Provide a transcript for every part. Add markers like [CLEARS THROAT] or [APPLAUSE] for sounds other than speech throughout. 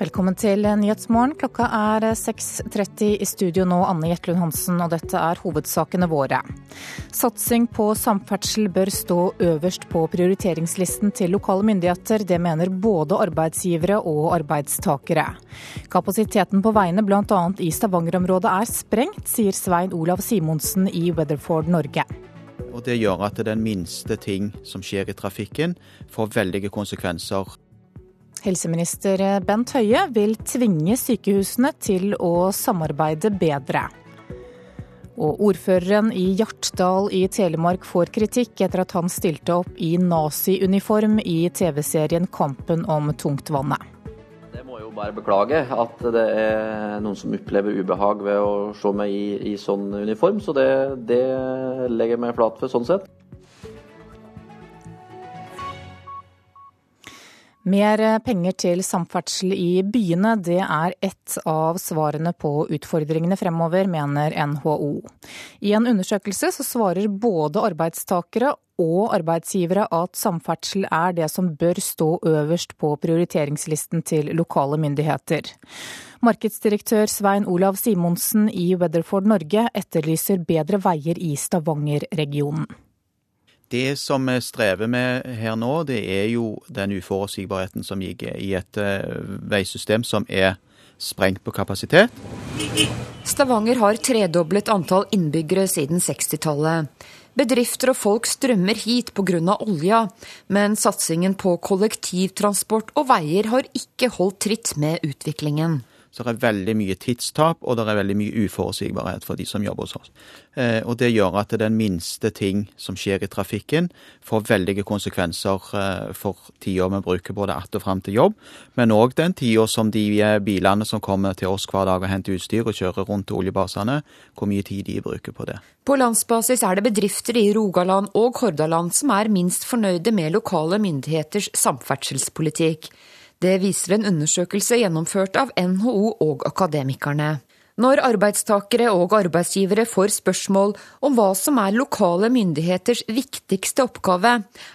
Velkommen til Nyhetsmorgen. Klokka er 6.30 i studio nå, Anne Jetlund Hansen, og dette er hovedsakene våre. Satsing på samferdsel bør stå øverst på prioriteringslisten til lokale myndigheter. Det mener både arbeidsgivere og arbeidstakere. Kapasiteten på veiene bl.a. i Stavanger-området er sprengt, sier Svein Olav Simonsen i Weatherford Norge. Og Det gjør at den minste ting som skjer i trafikken, får veldige konsekvenser. Helseminister Bent Høie vil tvinge sykehusene til å samarbeide bedre. Og ordføreren i Hjartdal i Telemark får kritikk etter at han stilte opp i nazi-uniform i TV-serien Kampen om tungtvannet. Det må jo bare beklage at det er noen som opplever ubehag ved å se meg i, i sånn uniform. Så det, det legger jeg meg flat for sånn sett. Mer penger til samferdsel i byene, det er ett av svarene på utfordringene fremover, mener NHO. I en undersøkelse så svarer både arbeidstakere og arbeidsgivere at samferdsel er det som bør stå øverst på prioriteringslisten til lokale myndigheter. Markedsdirektør Svein Olav Simonsen i Weatherford Norge etterlyser bedre veier i Stavanger-regionen. Det som vi strever med her nå, det er jo den uforutsigbarheten som ligger i et eh, veisystem som er sprengt på kapasitet. Stavanger har tredoblet antall innbyggere siden 60-tallet. Bedrifter og folk strømmer hit pga. olja, men satsingen på kollektivtransport og veier har ikke holdt tritt med utviklingen. Så det er veldig mye tidstap, og det er veldig mye uforutsigbarhet for de som jobber hos oss. Eh, og det gjør at den minste ting som skjer i trafikken, får veldige konsekvenser eh, for tida vi bruker både att og fram til jobb, men òg den tida som de eh, bilene som kommer til oss hver dag og henter utstyr og kjører rundt til oljebasene, hvor mye tid de bruker på det. På landsbasis er det bedrifter i Rogaland og Hordaland som er minst fornøyde med lokale myndigheters samferdselspolitikk. Det viser en undersøkelse gjennomført av NHO og Akademikerne. Når arbeidstakere og arbeidsgivere får spørsmål om hva som er lokale myndigheters viktigste oppgave,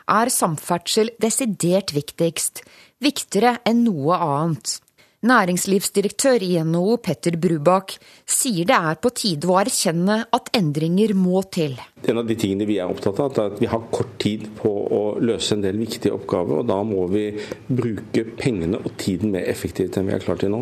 er samferdsel desidert viktigst. Viktigere enn noe annet. Næringslivsdirektør i NHO Petter Brubakk sier det er på tide å erkjenne at endringer må til. En av de tingene vi er opptatt av, er at vi har kort tid på å løse en del viktige oppgaver. og Da må vi bruke pengene og tiden mer effektivt enn vi har klart til nå.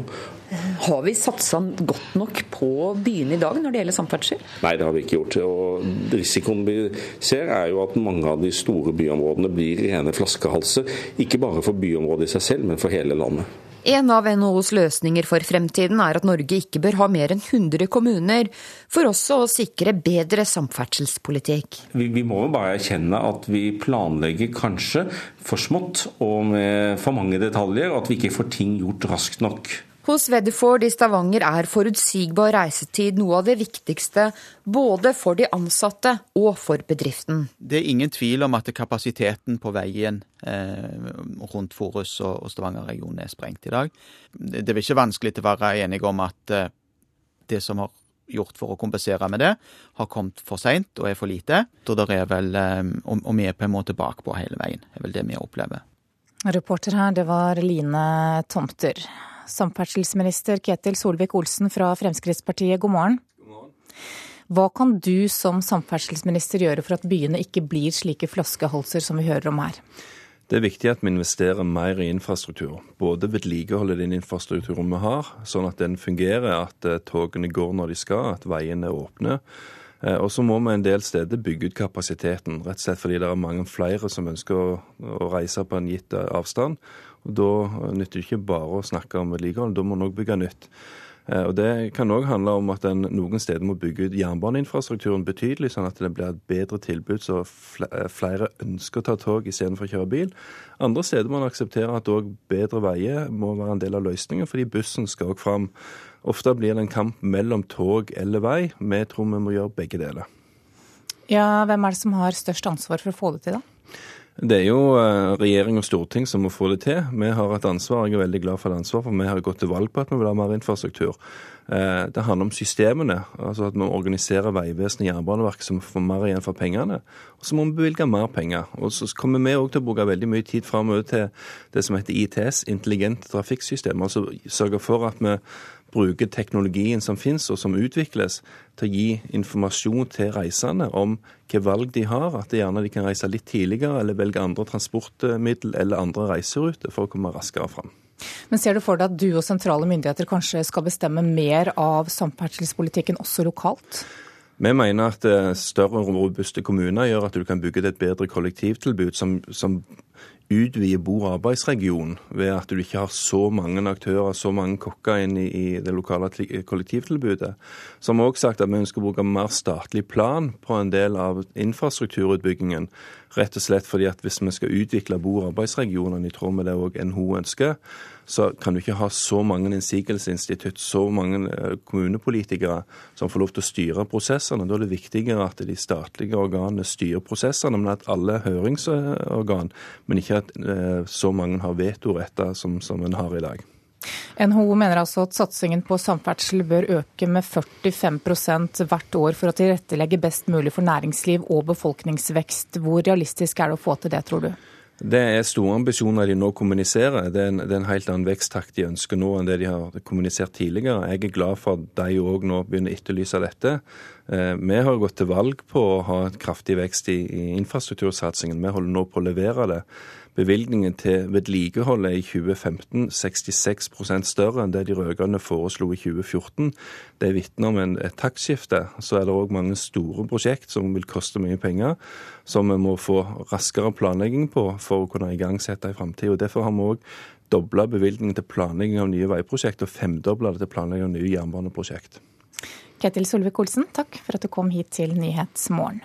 Har vi satsa godt nok på byene i dag når det gjelder samferdsel? Nei, det har vi ikke gjort. Og Risikoen vi ser er jo at mange av de store byområdene blir rene flaskehalser. Ikke bare for byområdet i seg selv, men for hele landet. En av NHOs løsninger for fremtiden er at Norge ikke bør ha mer enn 100 kommuner, for også å sikre bedre samferdselspolitikk. Vi, vi må jo bare erkjenne at vi planlegger kanskje for smått og med for mange detaljer, og at vi ikke får ting gjort raskt nok. Hos Weatherford i Stavanger er forutsigbar reisetid noe av det viktigste både for de ansatte og for bedriften. Det er ingen tvil om at kapasiteten på veien eh, rundt Forus og, Stavanger-regionen er sprengt i dag. Det er ikke vanskelig til å være enige om at eh, det som har gjort for å kompensere med det, har kommet for seint og er for lite. Og, er vel, eh, og vi er på en måte bakpå hele veien. Det er vel det vi opplever. Reporter her, det var Line Tomter. Samferdselsminister Ketil Solvik-Olsen fra Fremskrittspartiet, god morgen. god morgen. Hva kan du som samferdselsminister gjøre for at byene ikke blir slike flaskehalser som vi hører om her? Det er viktig at vi investerer mer i infrastruktur. Både vedlikeholde den infrastrukturen vi har, sånn at den fungerer, at eh, togene går når de skal, at veiene er åpne. Eh, og så må vi en del steder bygge ut kapasiteten, rett og slett fordi det er mange flere som ønsker å, å reise på en gitt avstand. Da nytter det ikke bare å snakke om vedlikehold, da må en òg bygge nytt. Eh, og Det kan òg handle om at en noen steder må bygge ut jernbaneinfrastrukturen betydelig, sånn at det blir et bedre tilbud så eh, flere ønsker å ta tog istedenfor å kjøre bil. Andre steder må en akseptere at òg bedre veier må være en del av løsningen, fordi bussen skal òg fram. Ofte blir det en kamp mellom tog eller vei. Vi tror vi må gjøre begge deler. Ja, Hvem er det som har størst ansvar for å få det til, da? Det er jo eh, regjering og storting som må få det til. Vi har et ansvar. Jeg er veldig glad for det ansvaret, for vi har gått til valg på at vi vil ha mer infrastruktur. Eh, det handler om systemene, altså at vi organiserer Vegvesenet og Jernbaneverket så vi får mer igjen for pengene. Og så må vi bevilge mer penger. Og så kommer vi òg til å bruke veldig mye tid framover til det som heter ITS, intelligente trafikksystem. Altså sørge for at vi bruker teknologien som finnes og som utvikles, til å gi informasjon til reisende om hvilke valg de har. At de gjerne de kan reise litt tidligere eller velge andre transportmiddel eller andre reiseruter for å komme raskere fram. Men Ser du for deg at du og sentrale myndigheter kanskje skal bestemme mer av samferdselspolitikken også lokalt? Vi mener at eh, større og robuste kommuner gjør at du kan bygge et bedre kollektivtilbud som, som utvider bo- og arbeidsregionen ved at du ikke har så mange aktører, så mange kokker inn i, i det lokale kollektivtilbudet. Så har vi også sagt at vi ønsker å bruke mer statlig plan på en del av infrastrukturutbyggingen. Rett og slett fordi at hvis vi skal utvikle bo- og arbeidsregionene i tråd med det òg NHO ønsker, så kan du ikke ha så mange innsigelsesinstitutt, så mange eh, kommunepolitikere som får lov til å styre prosessene. Da er det viktigere at de statlige organene styrer prosessene, men at alle er høringsorgan, men ikke at eh, så mange har vetoretter som, som en har i dag. NHO mener altså at satsingen på samferdsel bør øke med 45% hvert år for å tilrettelegge best mulig for næringsliv og befolkningsvekst. Hvor realistisk er det å få til det, tror du? Det er store ambisjoner de nå kommuniserer. Det er, en, det er en helt annen veksttakt de ønsker nå enn det de har kommunisert tidligere. Jeg er glad for at de òg nå begynner å etterlyse dette. Eh, vi har gått til valg på å ha et kraftig vekst i, i infrastruktursatsingen. Vi holder nå på å levere det. Bevilgningen til vedlikehold er i 2015 66% større enn det de rød-grønne foreslo i 2014. Det vitner om en, et taktskifte. Så er det òg mange store prosjekt som vil koste mye penger, som vi må få raskere planlegging på for å kunne igangsette i framtida. Derfor har vi òg dobla bevilgningen til planlegging av nye veiprosjekt og femdobla det til planlegging av nye jernbaneprosjekt. Ketil Solvik-Olsen, takk for at du kom hit til Nyhetsmorgen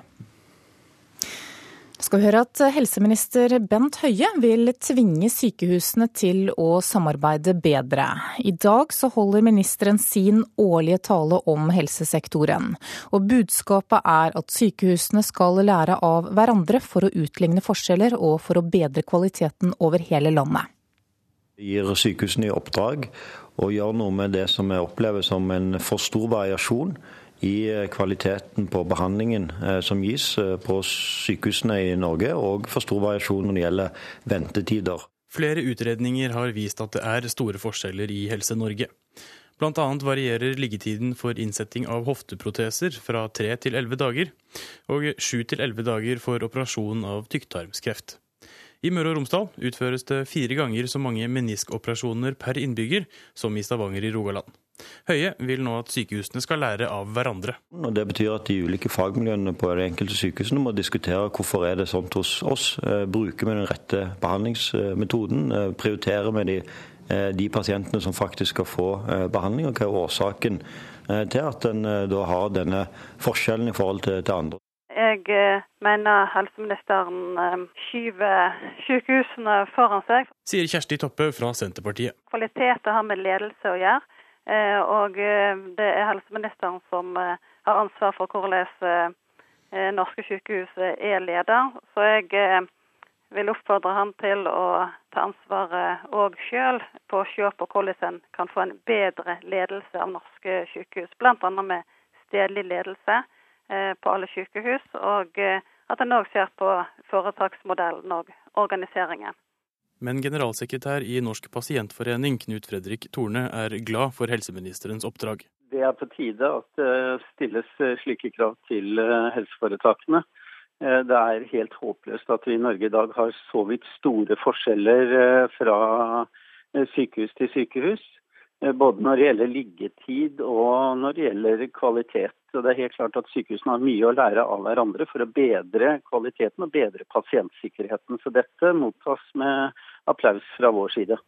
skal vi høre at helseminister Bent Høie vil tvinge sykehusene til å samarbeide bedre. I dag så holder ministeren sin årlige tale om helsesektoren. Og budskapet er at sykehusene skal lære av hverandre for å utligne forskjeller og for å bedre kvaliteten over hele landet. Vi gir sykehusene i oppdrag å gjøre noe med det som vi opplever som en for stor variasjon i eh, kvaliteten på behandlingen eh, som gis eh, på sykehusene i Norge, og for stor variasjon når det gjelder ventetider. Flere utredninger har vist at det er store forskjeller i Helse-Norge. Bl.a. varierer liggetiden for innsetting av hofteproteser fra tre til elleve dager, og sju til elleve dager for operasjon av tykktarmskreft. I Møre og Romsdal utføres det fire ganger så mange meniskoperasjoner per innbygger som i Stavanger i Rogaland. Høie vil nå at sykehusene skal lære av hverandre. Og det betyr at de ulike fagmiljøene på de enkelte sykehusene må diskutere hvorfor er det sånn hos oss. Eh, bruker vi den rette behandlingsmetoden? Eh, prioriterer vi de, eh, de, pasientene som faktisk skal få behandling? Og hva er årsaken til at en da har denne forskjellen i forhold til, til andre? Jeg mener helseministeren skyver sykehusene foran seg. Sier Kjersti Toppe fra Senterpartiet. Kvalitet har med ledelse å gjøre. Eh, og eh, det er helseministeren som eh, har ansvar for hvordan norske sykehus er leder. Så jeg vil oppfordre han til å ta ansvaret òg sjøl på å se på hvordan en kan få en bedre ledelse av norske sykehus. Bl.a. med stedlig ledelse på alle sykehus, og at en òg ser på foretaksmodellen og organiseringen. Men generalsekretær i Norsk pasientforening, Knut Fredrik Torne, er glad for helseministerens oppdrag. Det er på tide at det stilles slike krav til eh, helseforetakene. Eh, det er helt håpløst at vi i Norge i dag har så vidt store forskjeller eh, fra sykehus til sykehus. Både når det gjelder liggetid og når det gjelder kvalitet. Så det er helt klart at Sykehusene har mye å lære av hverandre for å bedre kvaliteten og bedre pasientsikkerheten. Så dette mottas med applaus fra vår side.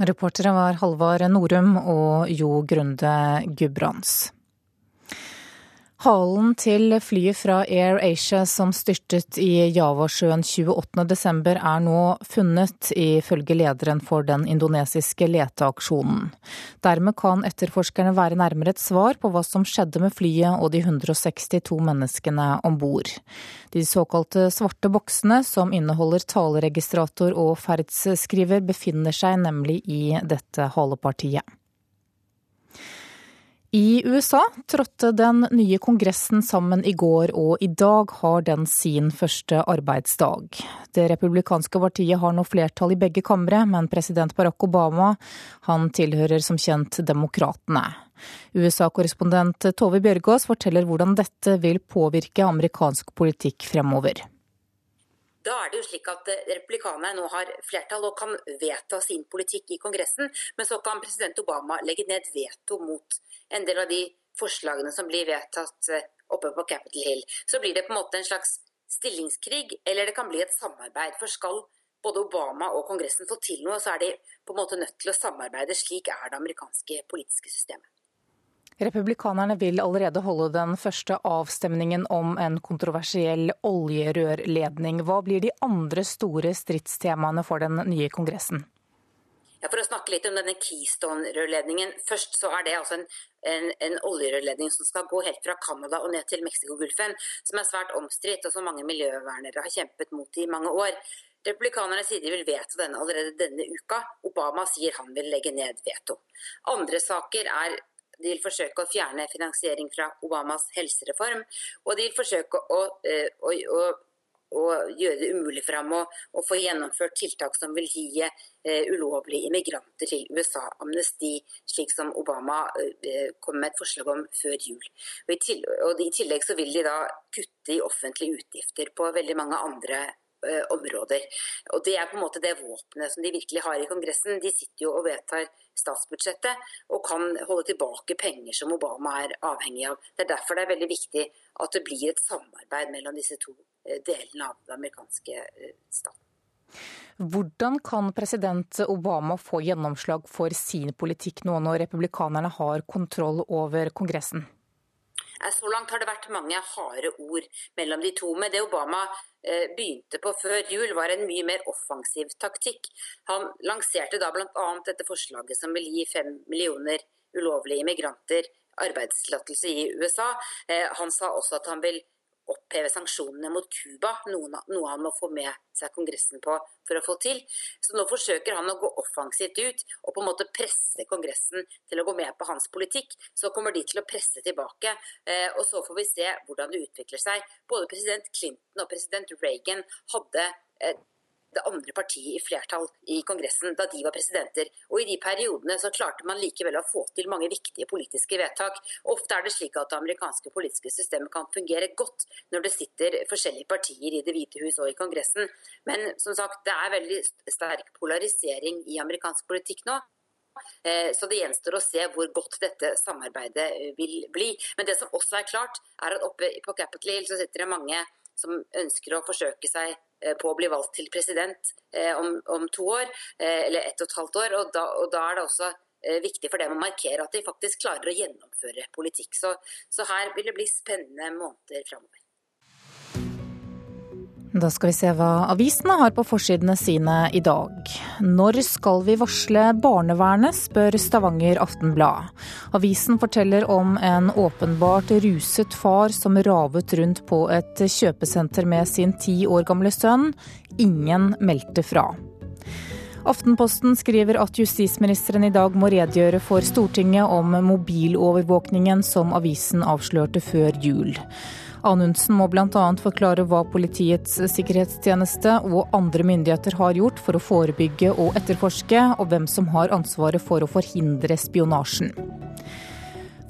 Reportere var Halvard Norum og Jo Grunde Gudbrands. Halen til flyet fra Air Asia som styrtet i Javasjøen 28.12 er nå funnet, ifølge lederen for den indonesiske leteaksjonen. Dermed kan etterforskerne være nærmere et svar på hva som skjedde med flyet og de 162 menneskene om bord. De såkalte svarte boksene, som inneholder taleregistrator og ferdsskriver, befinner seg nemlig i dette halepartiet. I USA trådte den nye kongressen sammen i går, og i dag har den sin første arbeidsdag. Det republikanske partiet har nå flertall i begge kamre, men president Barack Obama han tilhører som kjent demokratene. USA-korrespondent Tove Bjørgaas forteller hvordan dette vil påvirke amerikansk politikk fremover. Da er det jo slik at eh, Republikanerne nå har flertall og kan vedta sin politikk i Kongressen, men så kan president Obama legge ned veto mot en del av de forslagene som blir vedtatt eh, oppe på Capitol Hill. Så blir det på en måte en slags stillingskrig, eller det kan bli et samarbeid. For skal både Obama og Kongressen få til noe, så er de på en måte nødt til å samarbeide. Slik er det amerikanske politiske systemet. Republikanerne vil allerede holde den første avstemningen om en kontroversiell oljerørledning. Hva blir de andre store stridstemaene for den nye kongressen? Ja, for å snakke litt om denne Keystone-rørledningen. Først så er det altså en, en, en oljerørledning som skal gå helt fra Canada og ned til Mexicogolfen, som er svært omstridt og som mange miljøvernere har kjempet mot i mange år. Republikanerne sier de vil vedta denne allerede denne uka. Obama sier han vil legge ned veto. Andre saker er de vil forsøke å fjerne finansiering fra Obamas helsereform, og de vil forsøke å, eh, å, å, å gjøre det umulig for ham å, å, få gjennomført tiltak som vil gi eh, ulovlige immigranter til USA amnesti, slik som Obama eh, kom med et forslag om før jul. Og i, til, og I tillegg så vil de da kutte i offentlige utgifter på veldig mange andre eh, områder. Og Det er på en måte det våpenet som de virkelig har i Kongressen. De sitter jo og vedtar statsbudsjettet og kan holde tilbake penger som Obama er avhengig av. Det er derfor det er veldig viktig at det blir et samarbeid mellom disse to eh, delene av den amerikanske eh, staten. Hvordan kan president Obama få gjennomslag for sin politikk nå når republikanerne har kontroll over Kongressen? Så langt har det vært mange harde ord mellom de to. Men det Obama eh, begynte på før jul, var en mye mer offensiv taktikk. Han lanserte da bl.a. dette forslaget som vil gi fem millioner ulovlige immigranter arbeidstillatelse i USA. Eh, han sa også at han vil oppheve sanksjonene mot Cuba, noe, han må få med seg Kongressen på for å få til. Så nå forsøker han å gå offensivt ut og på en måte presse Kongressen til å gå med på hans politikk. Så kommer de til å presse tilbake, eh, og så får vi se hvordan det utvikler seg. Både president Clinton og president Reagan hadde eh, det andre partiet i flertall i Kongressen da de var presidenter. Og i de periodene så klarte man likevel å få til mange viktige politiske vedtak. Ofte er det slik at det amerikanske politiske systemet kan fungere godt når det sitter forskjellige partier i Det hvite hus og i Kongressen. Men som sagt, det er veldig sterk polarisering i amerikansk politikk nå. Eh, så det gjenstår å se hvor godt dette samarbeidet vil bli. Men det som også er klart, er at oppe på Capitol Hill så sitter det mange som ønsker å forsøke seg Eh, på å bli valgt til president eh, om, om to år, eh, eller ett og et halvt år. Og da, og da er det også viktig for dem å markere at de faktisk klarer å gjennomføre politikk. Så, så her vil det bli spennende måneder framover. Da skal vi se hva avisene har på forsidene sine i dag. Når skal vi varsle barnevernet, spør Stavanger Aftenblad. Avisen forteller om en åpenbart ruset far som ravet rundt på et kjøpesenter med sin ti år gamle sønn. Ingen meldte fra. Aftenposten skriver at justisministeren i dag må redegjøre for Stortinget om mobilovervåkningen som avisen avslørte før jul. Anundsen må bl.a. forklare hva Politiets sikkerhetstjeneste og andre myndigheter har gjort for å forebygge og etterforske, og hvem som har ansvaret for å forhindre spionasjen.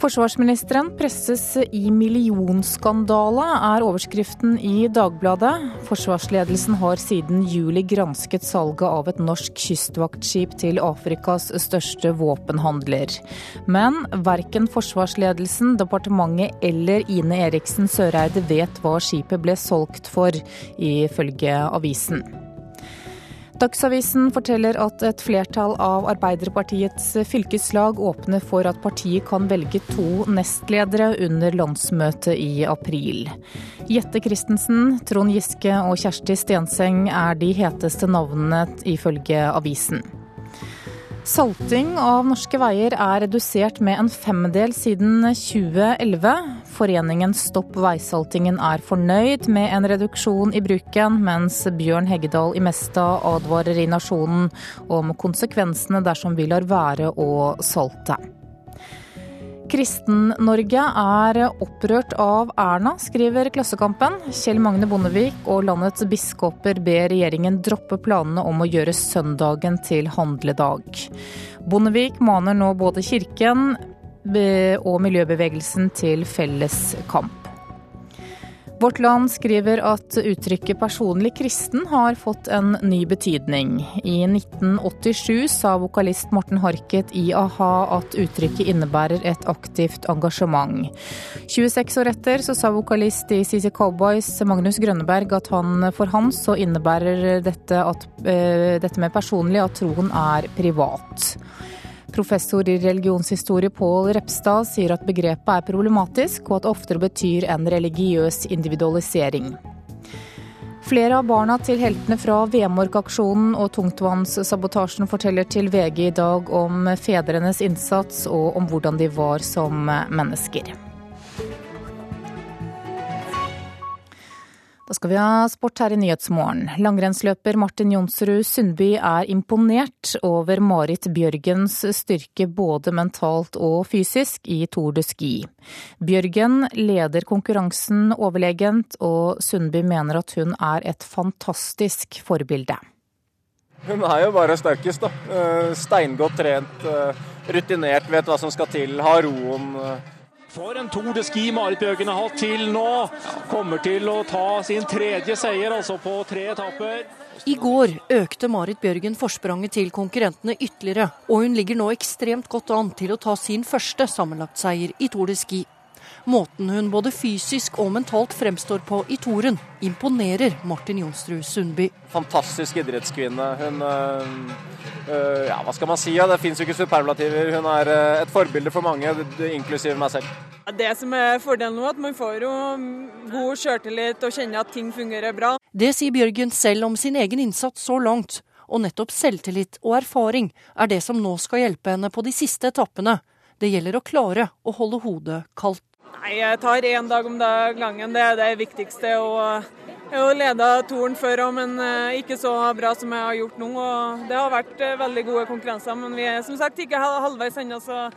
Forsvarsministeren presses i millionskandale, er overskriften i Dagbladet. Forsvarsledelsen har siden juli gransket salget av et norsk kystvaktskip til Afrikas største våpenhandler. Men verken forsvarsledelsen, departementet eller Ine Eriksen Søreide vet hva skipet ble solgt for, ifølge avisen. Dagsavisen forteller at et flertall av Arbeiderpartiets fylkeslag åpner for at partiet kan velge to nestledere under landsmøtet i april. Jette Christensen, Trond Giske og Kjersti Stenseng er de heteste navnene ifølge avisen. Salting av norske veier er redusert med en femdel siden 2011. Foreningen Stopp veisaltingen er fornøyd med en reduksjon i bruken, mens Bjørn Heggedal i Mesta advarer i Nasjonen om konsekvensene dersom vi lar være å salte. Kristen-Norge er opprørt av Erna, skriver Klassekampen. Kjell Magne Bondevik og landets biskoper ber regjeringen droppe planene om å gjøre søndagen til handledag. Bondevik maner nå både kirken og miljøbevegelsen til felles kamp. Vårt Land skriver at uttrykket 'personlig kristen' har fått en ny betydning. I 1987 sa vokalist Morten Harket i a-ha at uttrykket innebærer et aktivt engasjement. 26 år etter så sa vokalist i CC Cowboys Magnus Grønneberg at han, for han så innebærer dette, at, uh, dette med personlig at troen er privat. Professor i religionshistorie Pål Repstad sier at begrepet er problematisk, og at det oftere betyr en religiøs individualisering. Flere av barna til heltene fra Vemork-aksjonen og tungtvannssabotasjen forteller til VG i dag om fedrenes innsats og om hvordan de var som mennesker. Da skal vi ha sport her i Nyhetsmorgen. Langrennsløper Martin Jonsrud Sundby er imponert over Marit Bjørgens styrke både mentalt og fysisk i Tour de Ski. Bjørgen leder konkurransen overlegent, og Sundby mener at hun er et fantastisk forbilde. Hun er jo bare sterkest, da. Eh, steingodt trent, eh, rutinert, vet hva som skal til, har roen. For en Tour de Ski Marit Bjørgen har hatt til nå. Kommer til å ta sin tredje seier, altså på tre etapper. I går økte Marit Bjørgen forspranget til konkurrentene ytterligere, og hun ligger nå ekstremt godt an til å ta sin første sammenlagtseier i Tour de Ski. Måten hun både fysisk og mentalt fremstår på i toren, imponerer Martin Jonsrud Sundby. Fantastisk idrettskvinne. Hun øh, Ja, hva skal man si? Ja, det fins jo ikke superlativer. Hun er øh, et forbilde for mange, inklusiv meg selv. Det som er fordelen nå, at man får jo god sjøltillit og kjenner at ting fungerer bra. Det sier Bjørgen selv om sin egen innsats så langt. Og nettopp selvtillit og erfaring er det som nå skal hjelpe henne på de siste etappene. Det gjelder å klare å holde hodet kaldt. Nei, Jeg tar én dag om dag gangen. Det er det viktigste. Og jeg har leda toren før òg, men eh, ikke så bra som jeg har gjort nå. Og det har vært eh, veldig gode konkurranser, men vi er som sagt ikke halvveis ennå, så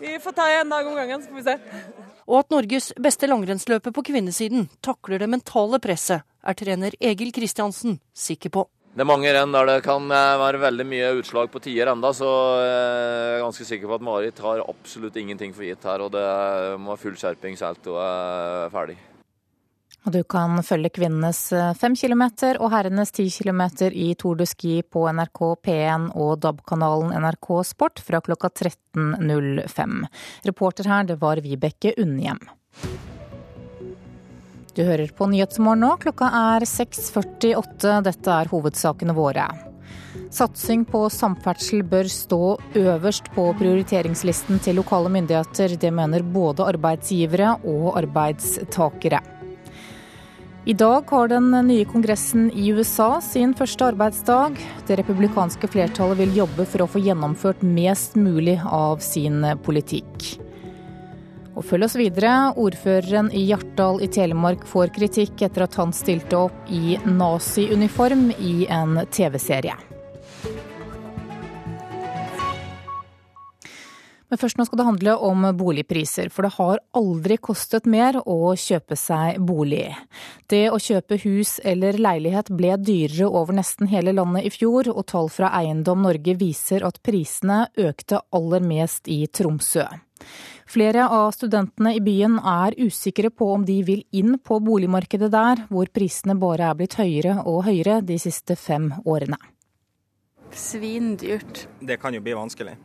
vi får ta én dag om gangen, så får vi se. Og at Norges beste langrennsløper på kvinnesiden takler det mentale presset, er trener Egil Kristiansen sikker på. Det er mange renn der det kan eh, være veldig mye utslag på tider enda, så jeg er ganske sikker på at Marit har absolutt ingenting for gitt her. Og det må ha full skjerping selv til hun er ferdig. Og du kan følge kvinnenes eh, fem kilometer og herrenes ti kilometer i Tour de Ski på NRK P1 og DAB-kanalen NRK Sport fra klokka 13.05. Reporter her, det var Vibeke Unnhjem. Du hører på Nyhetsmorgen nå. Klokka er 6.48. Dette er hovedsakene våre. Satsing på samferdsel bør stå øverst på prioriteringslisten til lokale myndigheter. Det mener både arbeidsgivere og arbeidstakere. I dag har den nye kongressen i USA sin første arbeidsdag. Det republikanske flertallet vil jobbe for å få gjennomført mest mulig av sin politikk. Og følg oss videre. Ordføreren i Hjartdal i Telemark får kritikk etter at han stilte opp i nazi-uniform i en TV-serie. Men først nå skal det handle om boligpriser, for det har aldri kostet mer å kjøpe seg bolig. Det å kjøpe hus eller leilighet ble dyrere over nesten hele landet i fjor, og tall fra Eiendom Norge viser at prisene økte aller mest i Tromsø. Flere av studentene i byen er usikre på om de vil inn på boligmarkedet der, hvor prisene bare er blitt høyere og høyere de siste fem årene. Svindyrt. Det kan jo bli vanskelig,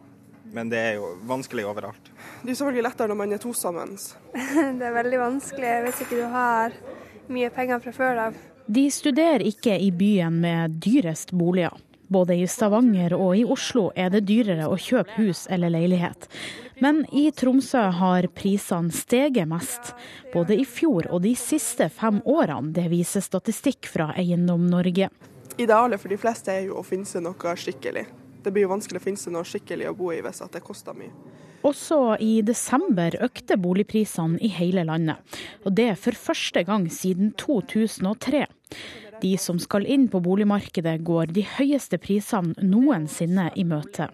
men det er jo vanskelig overalt. Det er selvfølgelig lettere når man er to sammen. [LAUGHS] det er veldig vanskelig hvis ikke du har mye penger fra før av. De studerer ikke i byen med dyrest boliger. Både i Stavanger og i Oslo er det dyrere å kjøpe hus eller leilighet. Men i Tromsø har prisene steget mest, både i fjor og de siste fem årene. Det viser statistikk fra Eiendom Norge. Idealet for de fleste er jo å finne seg noe skikkelig. Det blir jo vanskelig å finne seg noe skikkelig å bo i hvis det koster mye. Også i desember økte boligprisene i hele landet, og det for første gang siden 2003. De som skal inn på boligmarkedet, går de høyeste prisene noensinne i møte.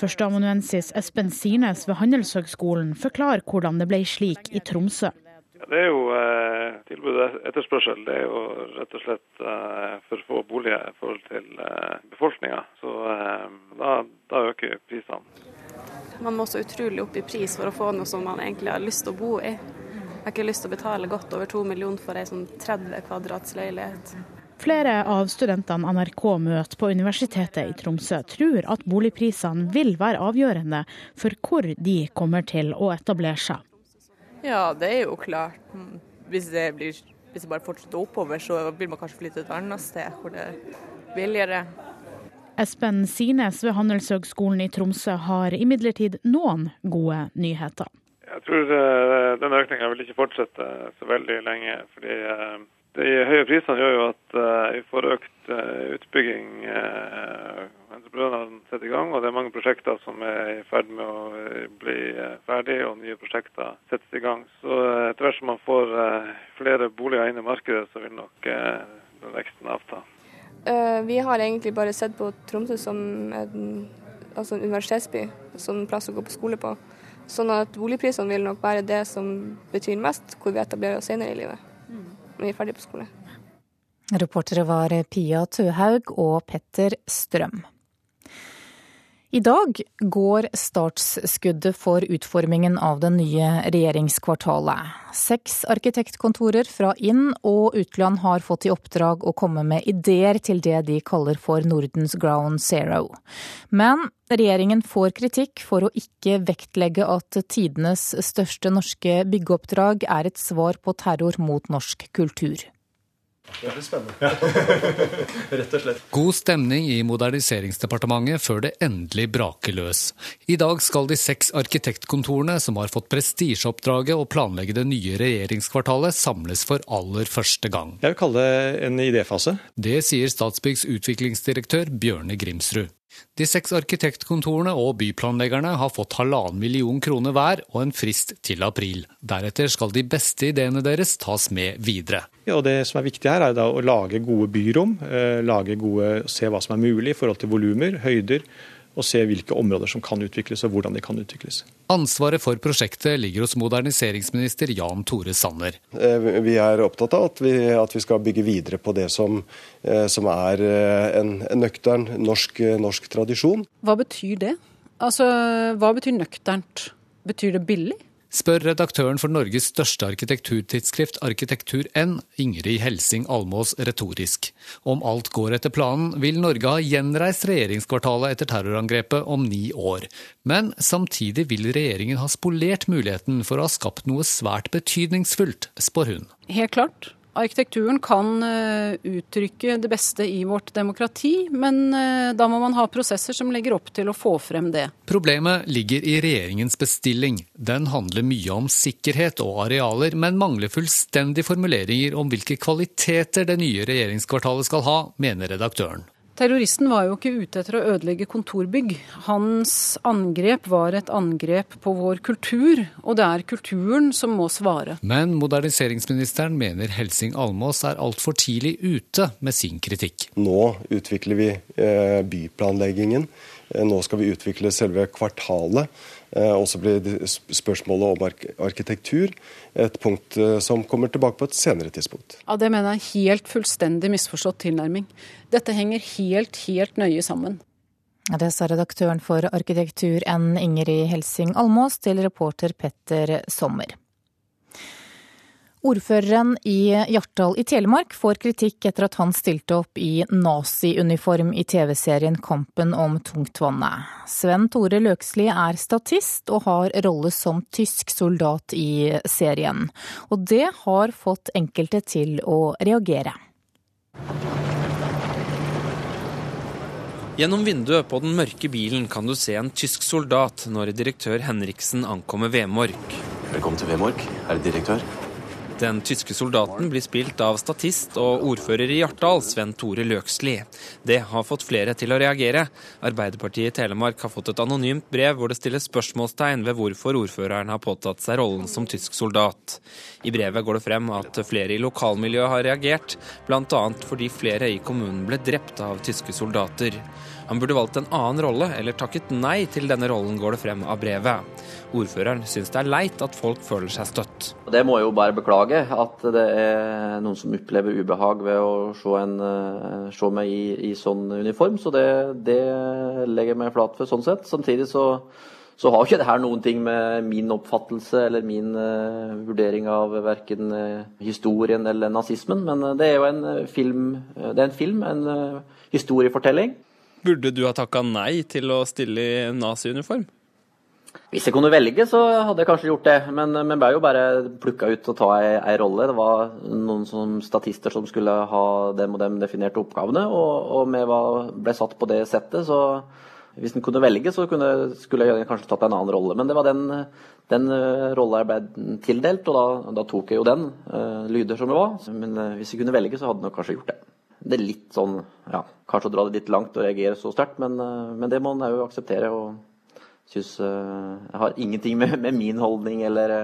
Førsteamanuensis Espen Sirnes ved Handelshøgskolen forklarer hvordan det ble slik i Tromsø. Ja, det er jo eh, tilbud og etterspørsel. Det er jo rett og slett eh, for få boliger i forhold til eh, befolkninga. Så eh, da, da øker prisene. Man må så utrolig opp i pris for å få noe som man egentlig har lyst til å bo i. Jeg har ikke lyst til å betale godt over to millioner for ei sånn 30 kvadrats leilighet. Flere av studentene NRK møter på Universitetet i Tromsø, tror at boligprisene vil være avgjørende for hvor de kommer til å etablere seg. Ja, det er jo klart. Hvis det, blir, hvis det bare fortsetter oppover, så vil man kanskje flytte et annet sted hvor det er billigere. Espen Sines ved Handelshøgskolen i Tromsø har imidlertid noen gode nyheter. Jeg tror uh, den økninga vil ikke fortsette så veldig lenge. fordi uh, De høye prisene gjør jo at uh, vi får økt utbygging entreprenørene setter i gang. Og det er mange prosjekter som er i ferd med å bli ferdig, og nye prosjekter settes i gang. Så etter hvert som man får flere boliger inn i markedet, så vil nok veksten avta. Vi har egentlig bare sett på Tromsø som en, altså en universitetsby, som en plass å gå på skole på. Sånn at boligprisene vil nok være det som betyr mest hvor vi etablerer oss senere i livet. Når vi er ferdig på skole. Reportere var Pia Tøhaug og Petter Strøm. I dag går startskuddet for utformingen av det nye regjeringskvartalet. Seks arkitektkontorer fra inn- og utland har fått i oppdrag å komme med ideer til det de kaller for Nordens Ground Zero. Men regjeringen får kritikk for å ikke vektlegge at tidenes største norske byggeoppdrag er et svar på terror mot norsk kultur. Det blir spennende. [LAUGHS] Rett og slett. God stemning i Moderniseringsdepartementet før det endelig braker løs. I dag skal de seks arkitektkontorene som har fått prestisjeoppdraget å planlegge det nye regjeringskvartalet, samles for aller første gang. Jeg vil kalle det en idéfase. Det sier Statsbyggs utviklingsdirektør Bjørne Grimsrud. De seks arkitektkontorene og byplanleggerne har fått halvannen million kroner hver og en frist til april. Deretter skal de beste ideene deres tas med videre. Ja, Det som er viktig her, er å lage gode byrom. Eh, lage gode, Se hva som er mulig i forhold til volumer, høyder og se hvilke områder som kan utvikles og hvordan de kan utvikles. Ansvaret for prosjektet ligger hos moderniseringsminister Jan Tore Sanner. Eh, vi er opptatt av at vi, at vi skal bygge videre på det som, eh, som er eh, en, en nøktern norsk, norsk tradisjon. Hva betyr det? Altså, hva betyr nøkternt? Betyr det billig? Spør redaktøren for Norges største arkitekturtidsskrift Arkitektur-N, Ingrid Helsing Almås retorisk. Om alt går etter planen, vil Norge ha gjenreist regjeringskvartalet etter terrorangrepet om ni år. Men samtidig vil regjeringen ha spolert muligheten for å ha skapt noe svært betydningsfullt, spår hun. Helt klart. Arkitekturen kan eh, uttrykke det beste i vårt demokrati, men eh, da må man ha prosesser som legger opp til å få frem det. Problemet ligger i regjeringens bestilling. Den handler mye om sikkerhet og arealer, men mangler fullstendig formuleringer om hvilke kvaliteter det nye regjeringskvartalet skal ha, mener redaktøren. Terroristen var jo ikke ute etter å ødelegge kontorbygg. Hans angrep var et angrep på vår kultur, og det er kulturen som må svare. Men moderniseringsministeren mener Helsing Almås er altfor tidlig ute med sin kritikk. Nå utvikler vi eh, byplanleggingen. Eh, nå skal vi utvikle selve kvartalet. Eh, og så blir spørsmålet om arkitektur et punkt eh, som kommer tilbake på et senere tidspunkt. Ja, Det mener jeg er helt fullstendig misforstått tilnærming. Dette henger helt, helt nøye sammen. Det sa redaktøren for arkitektur N. Ingrid Helsing Almås til reporter Petter Sommer. Ordføreren i Hjartdal i Telemark får kritikk etter at han stilte opp i naziuniform i TV-serien Kampen om tungtvannet. Sven Tore Løksli er statist og har rolle som tysk soldat i serien. Og det har fått enkelte til å reagere. Gjennom vinduet på den mørke bilen kan du se en tysk soldat når direktør Henriksen ankommer Vemork. Velkommen til Vemork, herr direktør. Den tyske soldaten blir spilt av statist og ordfører i Hjartdal, Sven Tore Løksli. Det har fått flere til å reagere. Arbeiderpartiet i Telemark har fått et anonymt brev hvor det stilles spørsmålstegn ved hvorfor ordføreren har påtatt seg rollen som tysk soldat. I brevet går det frem at flere i lokalmiljøet har reagert, bl.a. fordi flere i kommunen ble drept av tyske soldater. Han burde valgt en annen rolle, eller takket nei til denne rollen, går det frem av brevet. Ordføreren syns det er leit at folk føler seg støtt. Det må jeg jo bare beklage, at det er noen som opplever ubehag ved å se, en, se meg i, i, sånn uniform. Så det, det, legger jeg meg flat for sånn sett. Samtidig så, så har ikke det her noen ting med min oppfattelse eller min uh, vurdering av verken uh, historien eller nazismen, men uh, det er jo en film, det er en, film, en historiefortelling. Burde du ha takka nei til å stille i naziuniform? Hvis jeg kunne velge, så hadde jeg kanskje gjort det. Men vi ble jo bare plukka ut å ta ei, ei, rolle. Det var noen som statister som skulle ha dem og dem definerte oppgavene, og, og vi var, ble satt på det settet. Så hvis en kunne velge, så kunne, skulle jeg kanskje tatt en annen rolle. Men det var den, den uh, rolla jeg ble tildelt, og da, da tok jeg jo den, uh, lyder som det var. Men uh, hvis jeg kunne velge, så hadde jeg nok kanskje gjort det. Det er litt sånn, ja, kanskje å dra det litt langt og reagere så sterkt, men, men det må en òg akseptere. og synes, eh, jeg har ingenting med, med min holdning eller,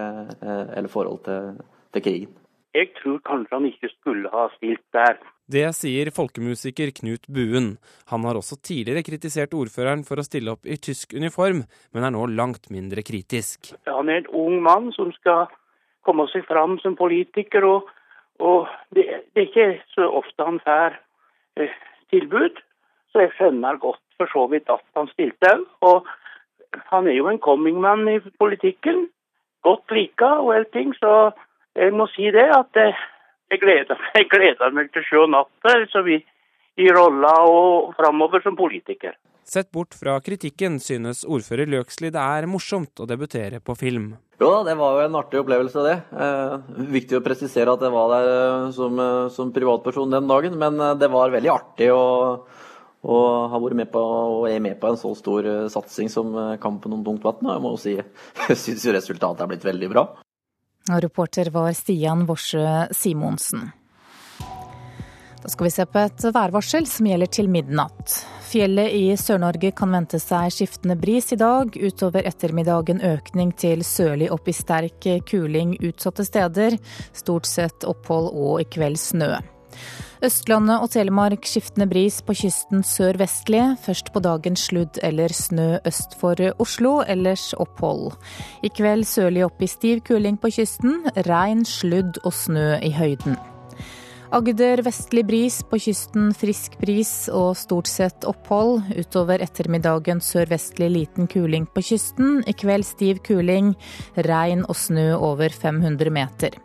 eh, eller forhold til, til, krigen. Jeg tror kanskje han ikke skulle ha stilt der. Det sier folkemusiker Knut Buen. Han har også tidligere kritisert ordføreren for å stille opp i tysk uniform, men er nå langt mindre kritisk. Han er en ung mann som skal komme seg fram som politiker, og, og det, det, er ikke så ofte han får eh, tilbud. Så jeg skjønner godt for så vidt at han stilte òg han er jo en coming man i politikken. Godt lika og hele ting, Så jeg må si det at jeg gleder, [LAUGHS] jeg gleder meg til å se natta så vi, i rolla og framover som politiker. Sett bort fra kritikken synes ordfører Løksli det er morsomt å debutere på film. Jo da, det var jo en artig opplevelse, det. Eh, viktig å presisere at jeg var der eh, som, eh, som privatperson den dagen, men eh, det var veldig artig å å ha vært med på, og er med på en så stor satsing som Kampen om Tungtvann. Jeg må jo si [LAUGHS] jeg syns resultatet er blitt veldig bra. Reporter var Stian Worsø Simonsen. Da skal vi se på et værvarsel som gjelder til midnatt. Fjellet i Sør-Norge kan vente seg skiftende bris i dag. Utover ettermiddagen økning til sørlig opp i sterk kuling utsatte steder. Stort sett opphold og i kveld snø. Østlandet og Telemark skiftende bris på kysten sør-vestlig. Først på dagen sludd eller snø øst for Oslo, ellers opphold. I kveld sørlig opp i stiv kuling på kysten. Regn, sludd og snø i høyden. Agder vestlig bris, på kysten frisk bris og stort sett opphold. Utover ettermiddagen sørvestlig liten kuling på kysten. I kveld stiv kuling, regn og snø over 500 meter.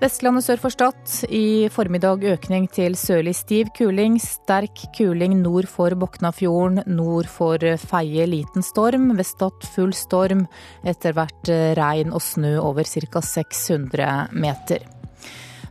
Vestlandet sør for Stad. I formiddag økning til sørlig stiv kuling. Sterk kuling nord for Boknafjorden. Nord for Feie liten storm. Ved Stad full storm. Etter hvert regn og snø over ca. 600 meter.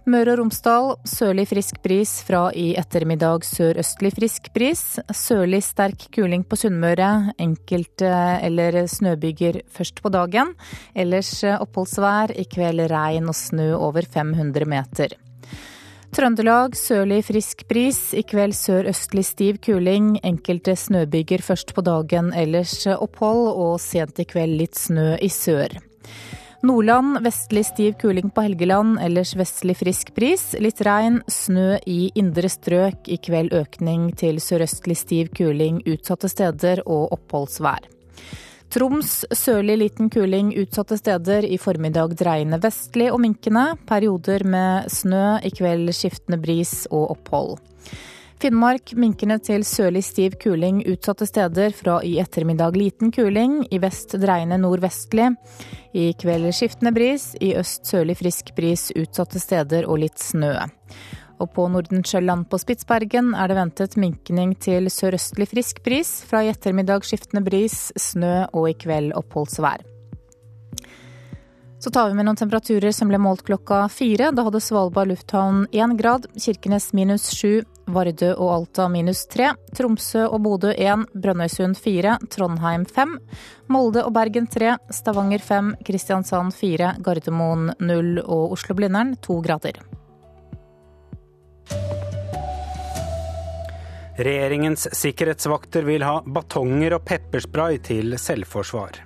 Møre og Romsdal sørlig frisk bris fra i ettermiddag sørøstlig frisk bris. Sørlig sterk kuling på Sunnmøre. Enkelte eller snøbyger først på dagen. Ellers oppholdsvær. I kveld regn og snø over 500 meter. Trøndelag sørlig frisk bris, i kveld sørøstlig stiv kuling. Enkelte snøbyger først på dagen, ellers opphold, og sent i kveld litt snø i sør. Nordland vestlig stiv kuling på Helgeland, ellers vestlig frisk bris. Litt regn, snø i indre strøk. I kveld økning til sørøstlig stiv kuling utsatte steder og oppholdsvær. Troms sørlig liten kuling utsatte steder. I formiddag dreiende vestlig og minkende. Perioder med snø, i kveld skiftende bris og opphold. Finnmark minkende til sørlig stiv kuling utsatte steder, fra i ettermiddag liten kuling, i vest dreiende nordvestlig. I kveld skiftende bris, i øst sørlig frisk bris utsatte steder og litt snø. Og på Nordensjøland på Spitsbergen er det ventet minkning til sørøstlig frisk bris, fra i ettermiddag skiftende bris, snø og i kveld oppholdsvær. Så tar vi med noen temperaturer som ble målt klokka fire. Da hadde Svalbard lufthavn én grad, Kirkenes minus sju, Vardø og Alta minus 3. Tromsø og Bodø 1. Brønnøysund 4. Trondheim 5. Molde og Bergen 3. Stavanger 5. Kristiansand 4. Gardermoen 0 og Oslo-Blindern 2 grader. Regjeringens sikkerhetsvakter vil ha batonger og pepperspray til selvforsvar.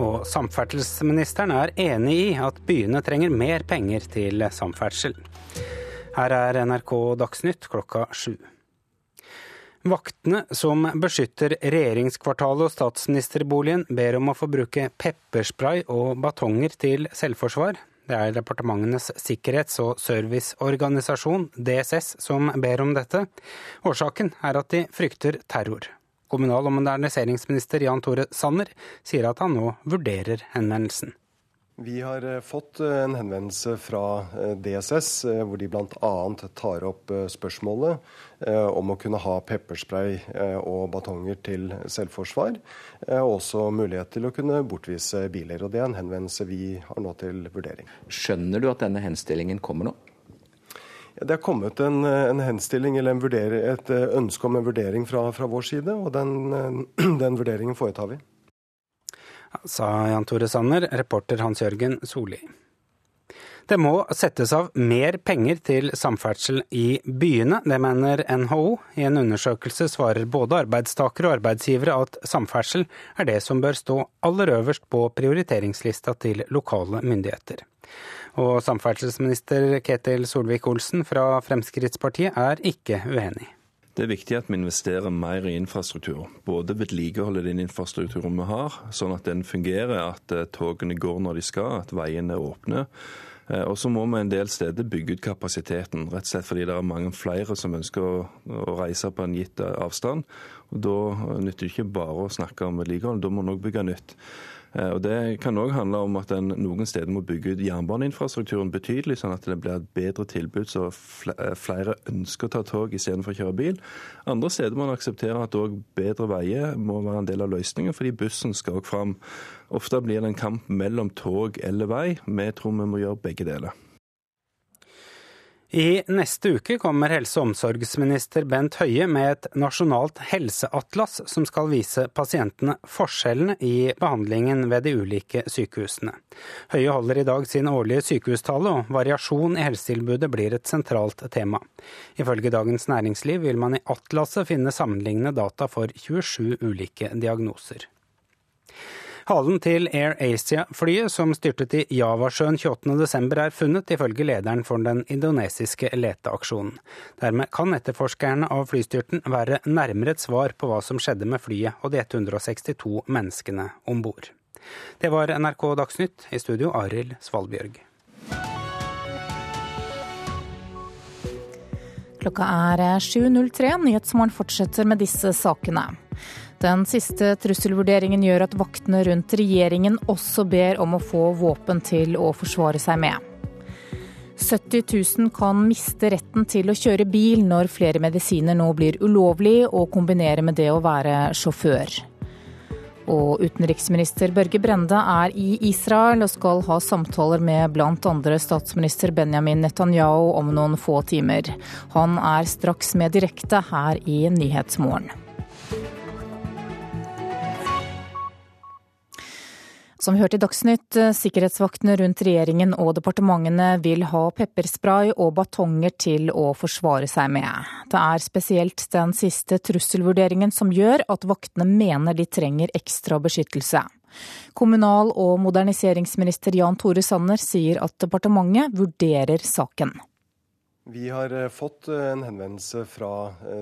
Og samferdselsministeren er enig i at byene trenger mer penger til samferdsel. Her er NRK Dagsnytt klokka sju. Vaktene som beskytter regjeringskvartalet og statsministerboligen, ber om å få bruke pepperspray og batonger til selvforsvar. Det er Departementenes sikkerhets- og serviceorganisasjon, DSS, som ber om dette. Årsaken er at de frykter terror. Kommunal- og moderniseringsminister Jan Tore Sanner sier at han nå vurderer henvendelsen. Vi har eh, fått eh, en henvendelse fra eh, DSS hvor de bl.a. tar opp spørsmålet om å kunne ha pepperspray og batonger til selvforsvar. Og også mulighet til å kunne bortvise biler. Og Det er en henvendelse vi har nå til vurdering. Skjønner du at denne henstillingen kommer nå? Det er kommet en, en henstilling eller en vurdering, et ønske om en vurdering fra, fra vår side, og den, [CLEARS THROAT] den vurderingen foretar vi sa Jan Tore Sanner, reporter Hans Jørgen Solli. Det må settes av mer penger til samferdsel i byene, det mener NHO. I en undersøkelse svarer både arbeidstakere og arbeidsgivere at samferdsel er det som bør stå aller øverst på prioriteringslista til lokale myndigheter. Og samferdselsminister Ketil Solvik-Olsen fra Fremskrittspartiet er ikke uenig. Det er viktig at vi investerer mer i infrastruktur. Både vedlikeholde den infrastrukturen vi har, sånn at den fungerer, at eh, togene går når de skal, at veiene er åpne. Eh, og så må vi en del steder bygge ut kapasiteten, rett og slett fordi det er mange flere som ønsker å, reise på en gitt avstand. Og Da nytter det ikke bare å snakke om vedlikehold, da må en òg bygge nytt. Eh, og Det kan òg handle om at en noen steder må bygge ut jernbaneinfrastrukturen betydelig, sånn at det blir et bedre tilbud så eh, flere ønsker å ta tog istedenfor å kjøre bil. Andre steder må en akseptere at òg bedre veier må være en del av løsningen, fordi bussen skal òg fram. Ofte blir det en kamp mellom tog eller vei. Vi tror vi må gjøre begge deler. I neste uke kommer helse- og omsorgsminister Bent Høie med et nasjonalt helseatlas som skal vise pasientene forskjellene i behandlingen ved de ulike sykehusene. Høie holder i dag sin årlige sykehustale, og variasjon i helsetilbudet blir et sentralt tema. Ifølge Dagens Næringsliv vil man i atlaset finne sammenlignende data for 27 ulike diagnoser. Halen til Air Asia-flyet som styrtet i Javasjøen 28.12 er funnet, ifølge lederen for den indonesiske leteaksjonen. Dermed kan etterforskerne av flystyrten være nærmere et svar på hva som skjedde med flyet og de 162 menneskene om bord. Det var NRK Dagsnytt, i studio Arild Svalbjørg. Klokka er 7.03. Nyhetsmorgen fortsetter med disse sakene. Den siste trusselvurderingen gjør at vaktene rundt regjeringen også ber om å få våpen til å forsvare seg med. 70 000 kan miste retten til å kjøre bil når flere medisiner nå blir ulovlig å kombinere med det å være sjåfør. Og utenriksminister Børge Brende er i Israel og skal ha samtaler med bl.a. statsminister Benjamin Netanyahu om noen få timer. Han er straks med direkte her i Nyhetsmorgen. Som vi hørte i Dagsnytt, eh, sikkerhetsvaktene rundt regjeringen og departementene vil ha pepperspray og batonger til å forsvare seg med. Det er spesielt den siste trusselvurderingen som gjør at vaktene mener de trenger ekstra beskyttelse. Kommunal- og moderniseringsminister Jan Tore Sanner sier at departementet vurderer saken. Vi har eh, fått eh, en henvendelse fra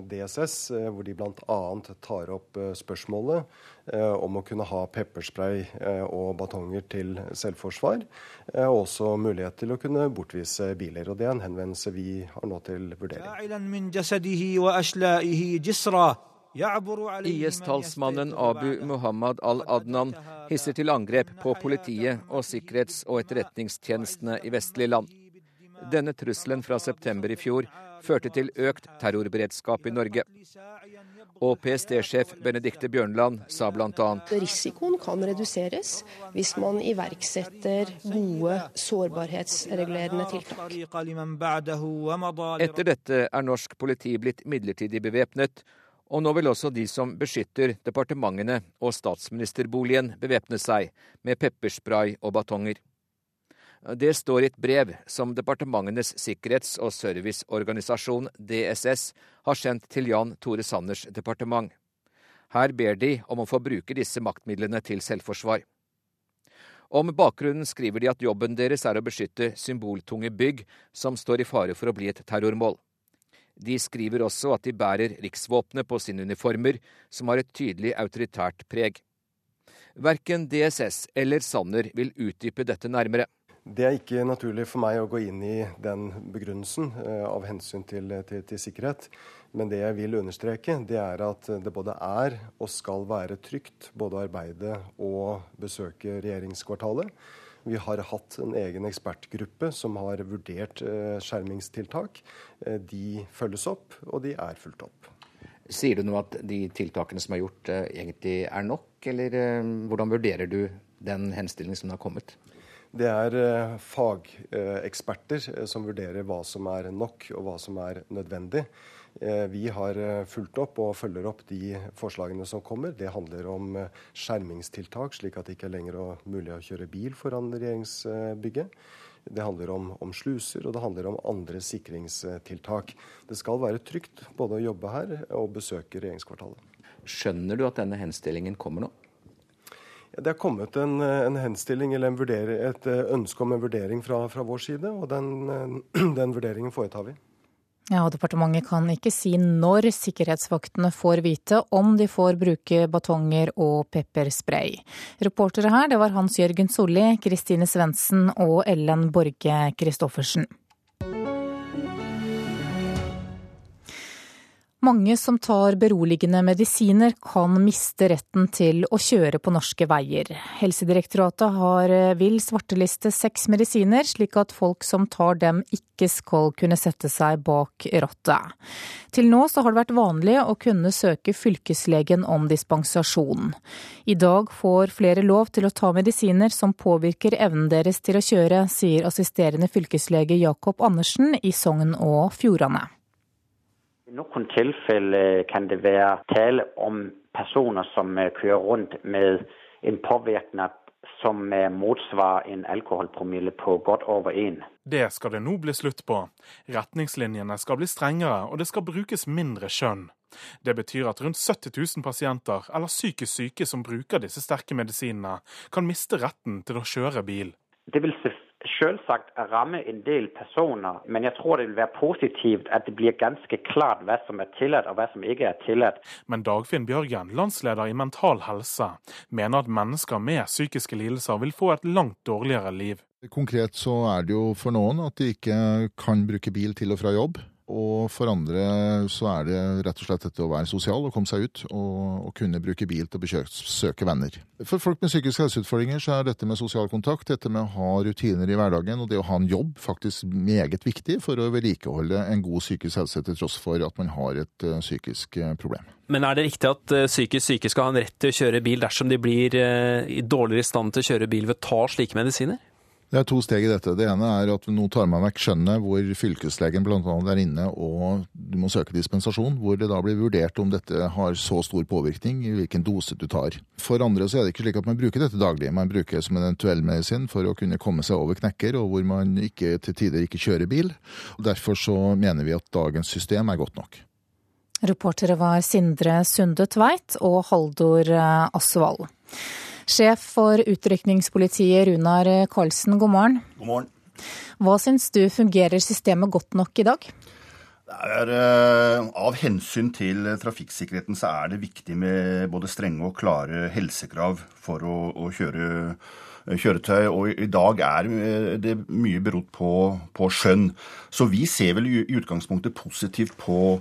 DSS hvor de bl.a. tar opp spørsmålet Eh, om å kunne ha pepperspray eh, og batonger til selvforsvar. Eh, og også mulighet til å kunne bortvise biler. og Det er en henvendelse vi har nå til vurdering. IS-talsmannen Abu Muhammad al-Adnan hisser til angrep på politiet og sikkerhets- og etterretningstjenestene i vestlige land. Denne trusselen fra september i fjor førte til økt terrorberedskap i Norge. Og PST-sjef Benedikte Bjørnland sa bl.a.: Risikoen kan reduseres hvis man iverksetter gode sårbarhetsregulerende tiltak. Etter dette er norsk politi blitt midlertidig bevæpnet, og nå vil også de som beskytter departementene og statsministerboligen bevæpne seg med pepperspray og batonger. Det står i et brev som Departementenes sikkerhets- og serviceorganisasjon, DSS, har sendt til Jan Tore Sanners departement. Her ber de om å få bruke disse maktmidlene til selvforsvar. Om bakgrunnen skriver de at jobben deres er å beskytte symboltunge bygg som står i fare for å bli et terrormål. De skriver også at de bærer riksvåpenet på sine uniformer, som har et tydelig autoritært preg. Verken DSS eller Sanner vil utdype dette nærmere. Det er ikke naturlig for meg å gå inn i den begrunnelsen eh, av hensyn til, til, til, sikkerhet. Men det jeg vil understreke, det er at det både er og skal være trygt både å arbeide og besøke regjeringskvartalet. Vi har hatt en egen ekspertgruppe som har vurdert eh, skjermingstiltak. Eh, de følges opp, og de er fulgt opp. Sier du nå at de tiltakene som er gjort, egentlig er nok, eller hvordan vurderer du den henstillingen som har kommet? Det er eh, fageksperter eh, som vurderer hva som er nok og hva som er nødvendig. Eh, vi har fulgt opp og følger opp de forslagene som kommer. Det handler om skjermingstiltak, slik at det ikke er lenger er mulig å kjøre bil foran regjeringsbygget. Det handler om, om, sluser, og det handler om andre sikringstiltak. Det skal være trygt både å jobbe her og besøke regjeringskvartalet. Skjønner du at denne henstillingen kommer nå? Det er kommet en, en henstilling eller en vurder, et eh, ønske om en vurdering fra, fra vår side, og den, eh, [CLEARS THROAT] den vurderingen foretar vi. Ja, og Departementet kan ikke si når sikkerhetsvaktene får vite om de får bruke batonger og pepperspray. Reportere her det var Hans Jørgen Solli, Kristine Svendsen og Ellen Borge Christoffersen. Mange som tar beroligende medisiner kan miste retten til å kjøre på norske veier. Helsedirektoratet har, eh, vil svarteliste seks medisiner, slik at folk som tar dem ikke skal kunne sette seg bak rattet. Til nå så har det vært vanlig å kunne søke fylkeslegen om dispensasjon. I dag får flere lov til å ta medisiner som påvirker evnen deres til å kjøre, sier assisterende fylkeslege Jakob Andersen i Sogn og Fjordane. I noen tilfeller kan det være tale om personer som øh, kører rundt med en påvirkning som øh, motsvarer en alkoholpromille på godt over én. Det skal det nå bli slutt på. Retningslinjene skal bli strengere, og det skal brukes mindre skjønn. Det betyr at rundt 70 000 pasienter eller psykisk syke som bruker disse sterke medisinene, kan miste retten til å kjøre bil. Det vil selvsagt ramme en del personer, men jeg tror det vil være positivt at det blir ganske klart hva som er tillatt og hva som ikke er tillatt. Men Dagfinn Bjørgen, landsleder i Mental Helse, mener at mennesker med psykiske lidelser vil få et langt dårligere liv. Konkret så er det jo for noen at de ikke kan bruke bil til og fra jobb. Og for andre så er det rett og slett dette å være sosial og komme seg ut og, og kunne bruke bil til å besøke venner. For folk med psykiske helseutfordringer så er dette med sosial kontakt, dette med å ha rutiner i hverdagen og det å ha en jobb faktisk meget viktig for å vedlikeholde en god psykisk helse til tross for at man har et uh, psykisk uh, problem. Men er det riktig at uh, psykisk syke skal ha en rett til å kjøre bil dersom de blir i dårligere stand til å kjøre bil ved å ta slike medisiner? Det er to steg i dette. Det ene er at nå tar man vekk skjønnet hvor fylkeslegen bl.a. er inne og du må søke dispensasjon, hvor det da blir vurdert om dette har så stor påvirkning, i hvilken dose du tar. For andre så er det ikke slik at man bruker dette daglig. Man bruker det som en eventuell medisin for å kunne komme seg over knekker, og hvor man ikke, til tider ikke kjører bil. Derfor så mener vi at dagens system er godt nok. Reportere var Sindre Sunde Tveit og Haldor Asvald. Sjef for utrykningspolitiet Runar Karlsen, god morgen. God morgen. Hva syns du fungerer systemet godt nok i dag? Er, uh, av hensyn til trafikksikkerheten så er det viktig med både strenge og klare helsekrav for å, å kjøre eh, kjøretøy, og i dag er eh, det mye berodd på, på skjønn. Så vi ser vel i utgangspunktet positivt på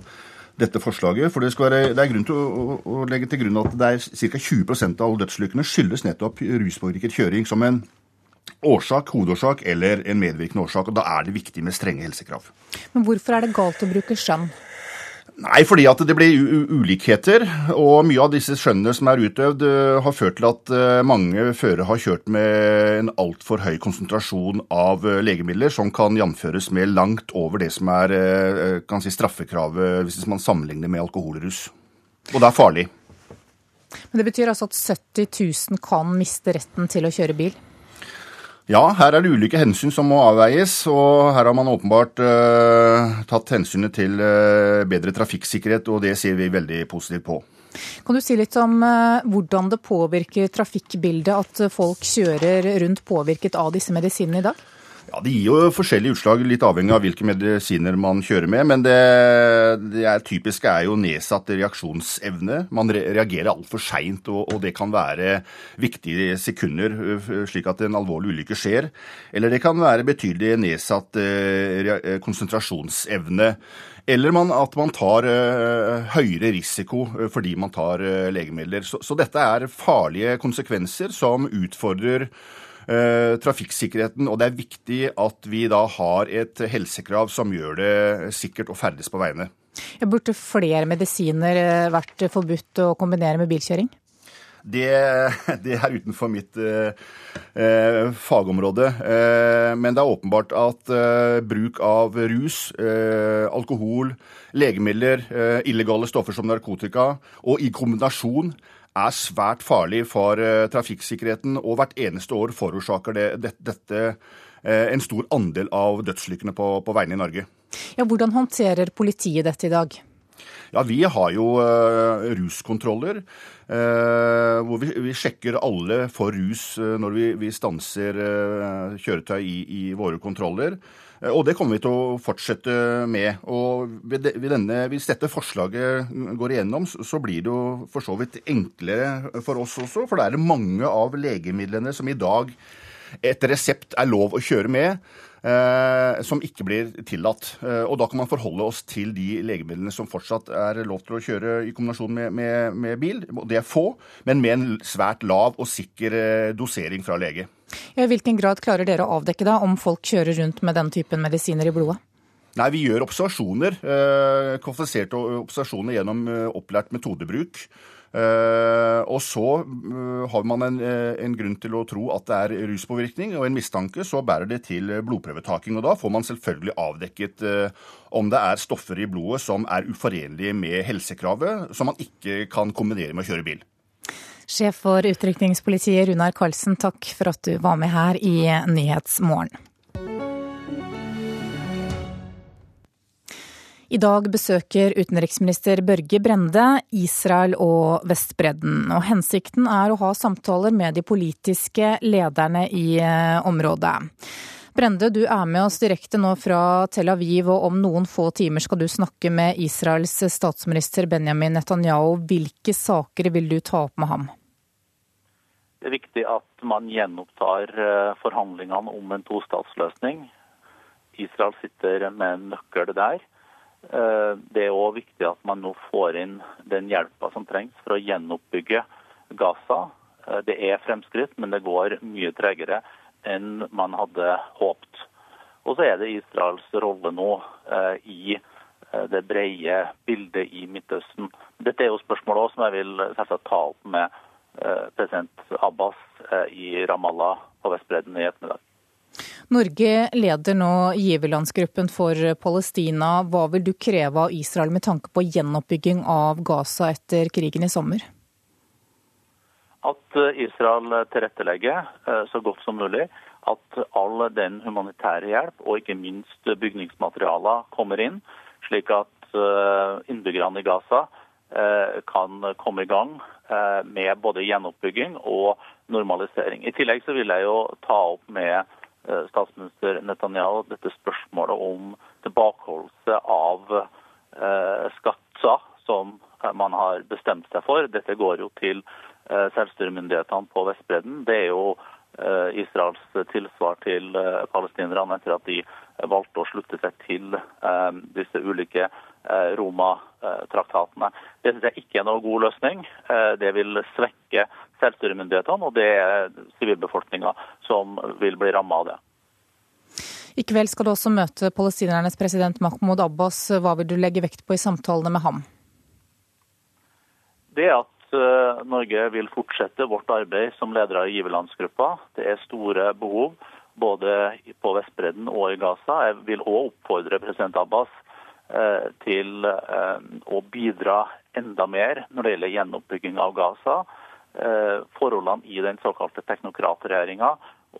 dette forslaget. For det, være, det er grunn til å, å, å, legge til grunn at det er ca. 20% av alle dødsulykkene skyldes nettopp ruspåvirket kjøring. Som en årsak, hovedårsak eller en medvirkende årsak. og Da er det viktig med strenge helsekrav. Men hvorfor er det galt å bruke skjønn? Nei, fordi at det blir ulikheter. Og mye av disse skjønnene som er utøvd, eh, har ført til at eh, mange førere har kjørt med en altfor høy konsentrasjon av eh, legemidler, som kan jamføres med langt over det som er si, straffekravet hvis man sammenligner med alkoholrus. Og det er farlig. Men Det betyr altså at 70 000 kan miste retten til å kjøre bil? Ja, her er det ulike hensyn som må avveies, og her har man åpenbart uh, tatt hensynet til uh, bedre trafikksikkerhet, og det ser vi veldig positivt på. Kan du si litt om uh, hvordan det påvirker trafikkbildet at folk kjører rundt påvirket av disse medisinene i dag? Ja, Det gir jo forskjellige utslag, litt avhengig av hvilke medisiner man kjører med. Men det, det er typiske er jo nedsatt reaksjonsevne. Man reagerer altfor seint, og, og, det kan være viktige sekunder slik at en alvorlig ulykke skjer. Eller det kan være betydelig nedsatt eh, konsentrasjonsevne. Eller man, at man tar uh, høyere risiko fordi man tar uh, legemidler. Så, så, dette er farlige konsekvenser som utfordrer trafikksikkerheten. Og det er viktig at vi da har et helsekrav som gjør det sikkert å ferdes på veiene. Burde flere medisiner eh, vært forbudt å kombinere med bilkjøring? Det, det, er utenfor mitt eh, eh, fagområde. Eh, men det er åpenbart at eh, bruk av rus, alkohol, legemidler, illegale stoffer som narkotika, og i kombinasjon er svært farlig for uh, trafikksikkerheten, og hvert eneste år forårsaker det, det, dette uh, en stor andel av dødsulykkene på, på veiene i Norge. Ja, hvordan håndterer politiet dette i dag? Ja, Vi har jo uh, ruskontroller. Uh, hvor vi, vi, sjekker alle for rus uh, når vi, vi stanser kjøretøy i, i, våre kontroller. Og det kommer vi til å fortsette med. Og denne, Hvis dette forslaget går igjennom, så blir det jo for så vidt enklere for oss også. For det er mange av legemidlene som i dag etter resept er lov å kjøre med. Eh, som ikke blir tillatt. Eh, og Da kan man forholde oss til de legemidlene som fortsatt er lov til å kjøre i kombinasjon med, med, med bil. Det er få, men med en svært lav og sikker eh, dosering fra lege. I hvilken grad klarer dere å avdekke da om folk kjører rundt med den typen medisiner i blodet? Nei, Vi gjør observasjoner, kvalifiserte observasjoner gjennom opplært metodebruk. Uh, og så uh, har man en, uh, en, grunn til å tro at det er ruspåvirkning, og en mistanke, så bærer det til blodprøvetaking. Og da får man selvfølgelig avdekket om det er stoffer i blodet som er uforenlige med helsekravet, som man ikke kan kombinere med å kjøre bil. Sjef for utrykningspolitiet Runar Karlsen, takk for at du var med her i Nyhetsmorgen. I dag besøker utenriksminister Børge Brende Israel og Vestbredden. Og hensikten er å ha samtaler med de politiske lederne i eh, området. Brende, du er med oss direkte nå fra Tel Aviv, og om noen få timer skal du snakke med Israels statsminister Benjamin Netanyahu. Hvilke saker vil du ta opp med ham? Det er viktig at man gjenopptar eh, forhandlingene om en tostatsløsning. Israel sitter med en nøkkel der. Eh, det er òg viktig at man nå får inn den hjelpa som trengs for å gjenoppbygge Gaza. Eh, det er fremskritt, men det går mye tregere enn man hadde håpt. Og så er det Israels rolle nå eh, i det brede bildet i Midtøsten. Dette er jo spørsmål som jeg vil selvsagt ta opp med president Abbas i Ramallah på Vestbredden i ettermiddag. Norge leder nå giverlandsgruppen for Palestina. Hva vil du kreve av Israel med tanke på gjenoppbygging av Gaza etter krigen i sommer? At eh, Israel tilrettelegger eh, så godt som mulig. At all den humanitære hjelp, og ikke minst bygningsmaterialer, kommer inn. Slik at eh, innbyggerne i Gaza kan komme i gang med både gjenoppbygging og normalisering. I tillegg så vil jeg jo ta opp med Eh, statsminister Netanyahu dette spørsmålet om tilbakeholdelse av eh, skatter som eh, man har bestemt seg for. Dette går jo til selvstyremyndighetene på Vestbredden. Det er jo Israels tilsvar til palestinerne etter at de valgte å slutte seg til disse ulike Roma-traktatene. Det synes jeg ikke er noe god løsning. Det vil svekke selvstyremyndighetene, og det er sivilbefolkninga som vil bli ramma av det. I kveld skal du også møte palestinernes president Mahmoud Abbas. Hva vil du legge vekt på i samtalene med ham? Det at eh, Norge vil fortsette vårt arbeid som leder av giverlandsgruppa. Det er store behov både på Vestbredden og i Gaza. Jeg vil òg oppfordre president Abbas eh, til eh, å bidra enda mer når det gjelder gjenoppbygging av Gaza. Forholdene i den såkalte teknokratregjeringa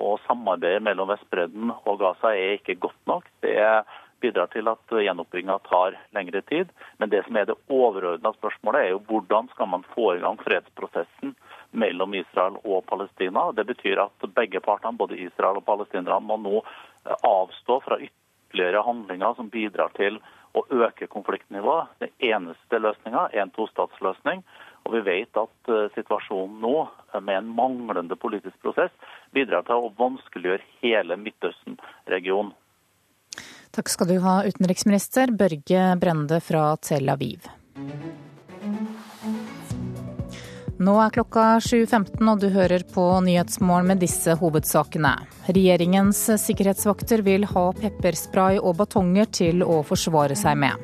og samarbeidet mellom Vestbredden og Gaza er ikke godt nok. Det bidrar til at gjenoppbygginga tar lengre tid. Men det som er det overordna spørsmålet, er jo hvordan skal man få i gang fredsprosessen mellom Israel og Palestina. Det betyr at begge partene, både Israel og palestinerne, må nå avstå fra ytterligere handlinger som bidrar til å øke konfliktnivået. Den eneste løsninga er en tostatsløsning. Og vi vet at uh, situasjonen nå, uh, med en manglende politisk prosess, bidrar til å vanskeliggjøre hele Midtøsten-regionen. Takk skal du ha, utenriksminister Børge Brende fra Tel Aviv. Nå er klokka 7.15 og du hører på Nyhetsmorgen med disse hovedsakene. Regjeringens sikkerhetsvakter vil ha pepperspray og batonger til å forsvare seg med.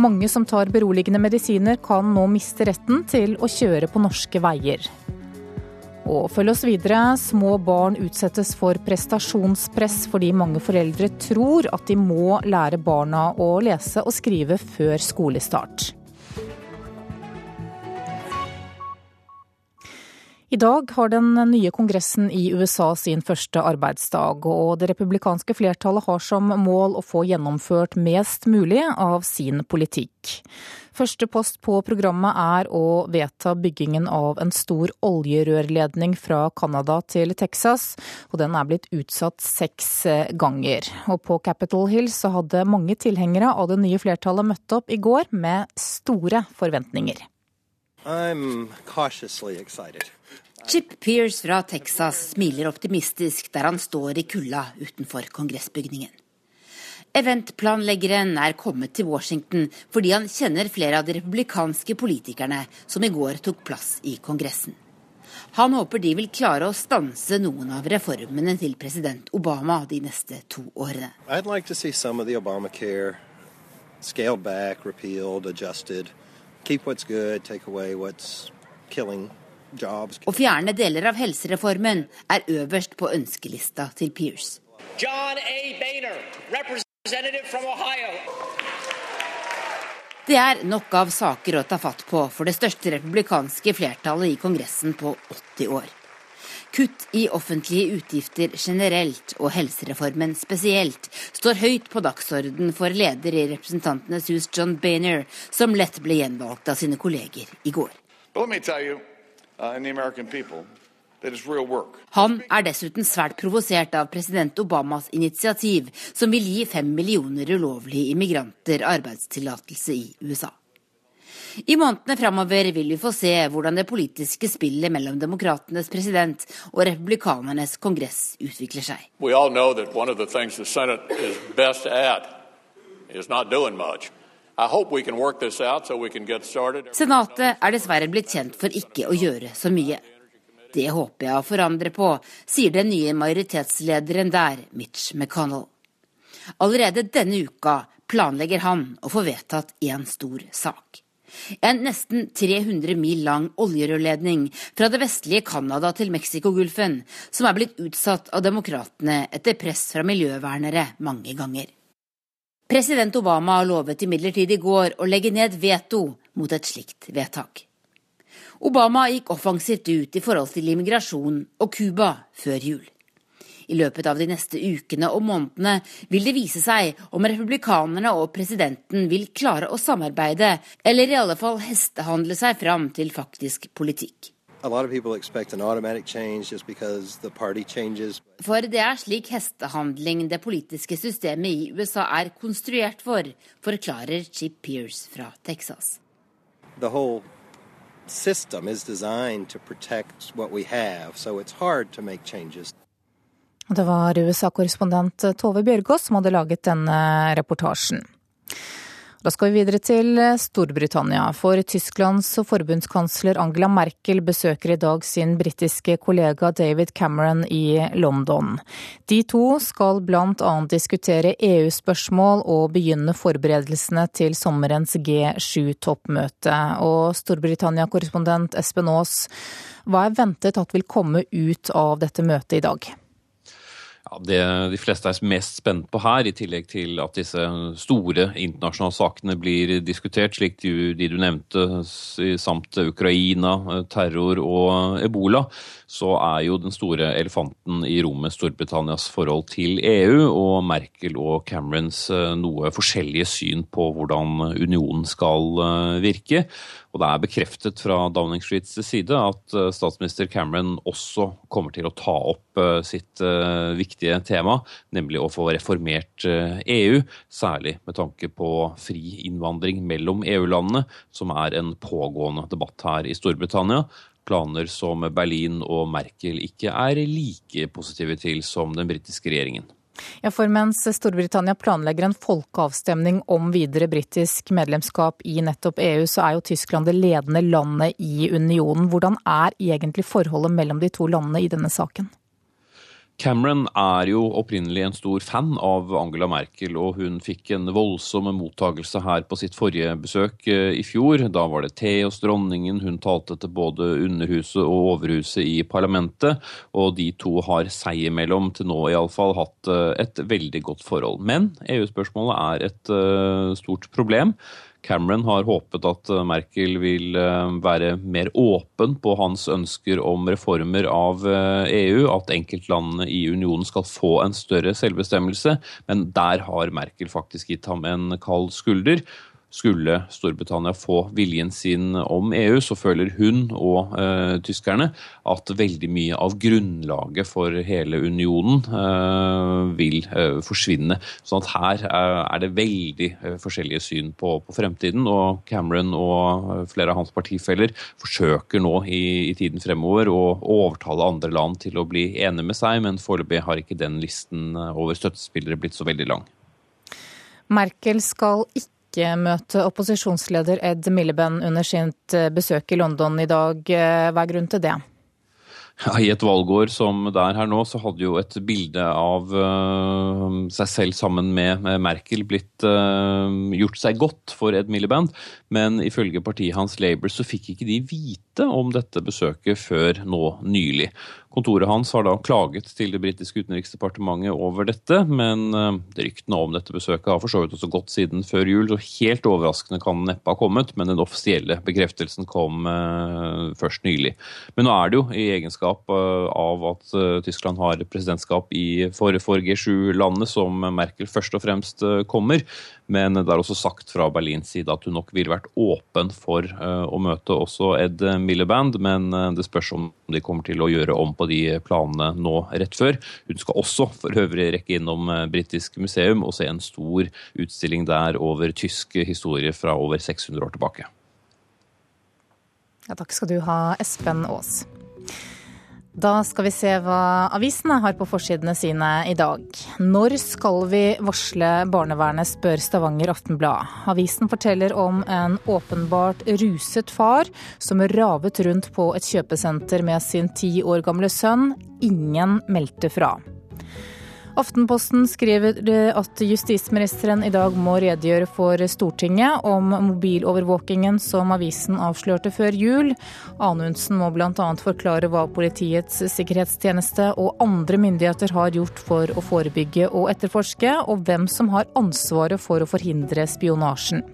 Mange som tar beroligende medisiner kan nå miste retten til å kjøre på norske veier. Og følg oss videre. Små barn utsettes for prestasjonspress fordi mange foreldre tror at de må lære barna å lese og skrive før skolestart. I dag har den nye kongressen i USA sin første arbeidsdag, og det republikanske flertallet har som mål å få gjennomført mest mulig av sin politikk. Første post på programmet er å vedta byggingen av en stor oljerørledning fra Canada til Texas, og den er blitt utsatt seks ganger. Og på Capitol Hill så hadde mange tilhengere av det nye flertallet møtt opp i går med store forventninger. I'm cautiously excited. Chip Pierce fra Texas smiler optimistisk der han står i kulda utenfor kongressbygningen. Eventplanleggeren er kommet til Washington fordi han kjenner flere av de republikanske politikerne som i går tok plass i Kongressen. Han håper de vil klare å stanse noen av reformene til president Obama de neste to årene. Like Obamacare scaled back, repealed, adjusted. Keep good, take away what's killing å fjerne deler av helsereformen er øverst på ønskelista til Pierce. John A. Boehner, representative from Ohio. Det er nok av saker å ta fatt på for det største republikanske flertallet i Kongressen på 80 år. Kutt i offentlige utgifter generelt og helsereformen spesielt står høyt på dagsorden for leder i Representantenes hus John Boehner, som lett ble gjenvalgt av sine kolleger i går. Uh, Han er dessuten svært provosert av president Obamas initiativ, som vil gi fem millioner ulovlige immigranter arbeidstillatelse i USA. I månedene framover vil vi få se hvordan det politiske spillet mellom demokratenes president og republikanernes kongress utvikler seg. Senatet er dessverre blitt kjent for ikke å gjøre så mye. Det håper jeg å forandre på, sier den nye majoritetslederen der, Mitch McConnell. Allerede denne uka planlegger han å få vedtatt én stor sak. En nesten 300 mil lang oljerørledning fra det vestlige Canada til Mexicogolfen, som er blitt utsatt av demokratene etter press fra miljøvernere mange ganger. President Obama lovet imidlertid i går å legge ned veto mot et slikt vedtak. Obama gikk offensivt ut i forhold til immigrasjon og Cuba før jul. I løpet av de neste ukene og månedene vil det vise seg om republikanerne og presidenten vil klare å samarbeide, eller i alle fall hestehandle seg fram til faktisk politikk. For det er slik hestehandling det politiske systemet i USA er konstruert for, forklarer Chip Pierce fra Texas. The whole system is designed to protect what we have, so it's hard to make changes. Det var USA-korrespondent Tove Bjørgaas som hadde laget denne reportasjen. Da skal vi videre til Storbritannia, for Tysklands forbundskansler Angela Merkel besøker i dag sin britiske kollega David Cameron i London. De to skal annet diskutere EU-spørsmål og begynne forberedelsene til sommerens G7-toppmøte. Og Storbritannia-korrespondent Espen Aas, hva er ventet at vil komme ut av dette møtet i dag? Ja, det de fleste er mest spent på her, i tillegg til at disse store internasjonale sakene blir diskutert, slik de, de du nevnte, samt Ukraina, terror og ebola, så er jo den store elefanten i rommet Storbritannias forhold til EU og Merkel og Camerons eh, noe forskjellige syn på hvordan unionen skal eh, virke. Og det er bekreftet fra Downing Streets side at eh, statsminister Cameron også kommer til å ta opp eh, sitt uh, viktige tema, nemlig å få reformert EU. Særlig med tanke på fri innvandring mellom EU-landene, som er en pågående debatt her i Storbritannia. Planer som Berlin og Merkel ikke er like positive til som den britiske regjeringen. Ja, for mens Storbritannia planlegger en folkeavstemning om videre britisk medlemskap i nettopp EU, så er jo Tyskland det ledende landet i unionen. Hvordan er egentlig forholdet mellom de to landene i denne saken? Cameron er jo opprinnelig en stor fan av Angela Merkel, og hun fikk en voldsom mottagelse her på sitt forrige besøk eh, i fjor. Da var det te hos dronningen, hun talte til både Underhuset og Overhuset i parlamentet, og de to har seg imellom, til nå iallfall, hatt eh, et veldig godt forhold. Men EU-spørsmålet er et uh, stort problem. Cameron har håpet at eh, Merkel vil eh, være mer åpen på hans ønsker om reformer av EU, eh, e at enkeltlandene i unionen skal få en større selvbestemmelse, men der har Merkel faktisk gitt ham en kald skulder. Skulle Storbritannia få viljen sin om EU, så føler hun og eh, tyskerne at veldig mye av grunnlaget for hele unionen eh, vil eh, forsvinne. Sånn at her er det veldig eh, forskjellige syn på, på, fremtiden. Og Cameron og flere av hans partifeller forsøker nå i, i tiden fremover å overtale andre land til å bli enige med seg, men foreløpig har ikke den listen eh, over støttespillere blitt så veldig lang. Merkel skal ikke ikke møte opposisjonsleder Ed Miliband under sitt eh, besøk i London i dag. Eh, hva er grunnen til det? Ja, I et valgår som det er her nå, så hadde jo et bilde av uh, seg selv sammen med Merkel blitt uh, gjort seg godt for Ed Miliband. Men ifølge partiet hans Labour så fikk ikke de vite om dette besøket før nå nylig. Kontoret hans har da klaget til det britiske utenriksdepartementet over dette, men uh, ryktene om dette besøket har for så vidt også gått siden før jul, så helt overraskende kan den neppe ha kommet, men den offisielle bekreftelsen kom uh, først nylig. Men nå er det jo i egenskap uh, av at Tyskland har presidentskap i, for, for G7-landet som Merkel først og fremst kommer. Men det er også sagt fra Berlins side at hun nok ville vært åpen for å møte også Ed Miliband, men det spørs om de kommer til å gjøre om på de planene nå rett før. Hun skal også for øvrig rekke innom eh, Britisk museum og se en stor utstilling der over tysk historie fra over 600 år tilbake. Ja, takk skal du ha, Espen Aas. Da skal vi se hva avisene har på forsidene sine i dag. Når skal vi varsle barnevernet, spør Stavanger Aftenblad. Avisen forteller om en åpenbart ruset far som ravet rundt på et kjøpesenter med sin ti år gamle sønn. Ingen meldte fra. Aftenposten skriver at justisministeren i dag må redegjøre for Stortinget om mobilovervåkingen som avisen avslørte før jul. Anundsen må bl.a. forklare hva Politiets sikkerhetstjeneste og andre myndigheter har gjort for å forebygge og etterforske, og hvem som har ansvaret for å forhindre spionasjen.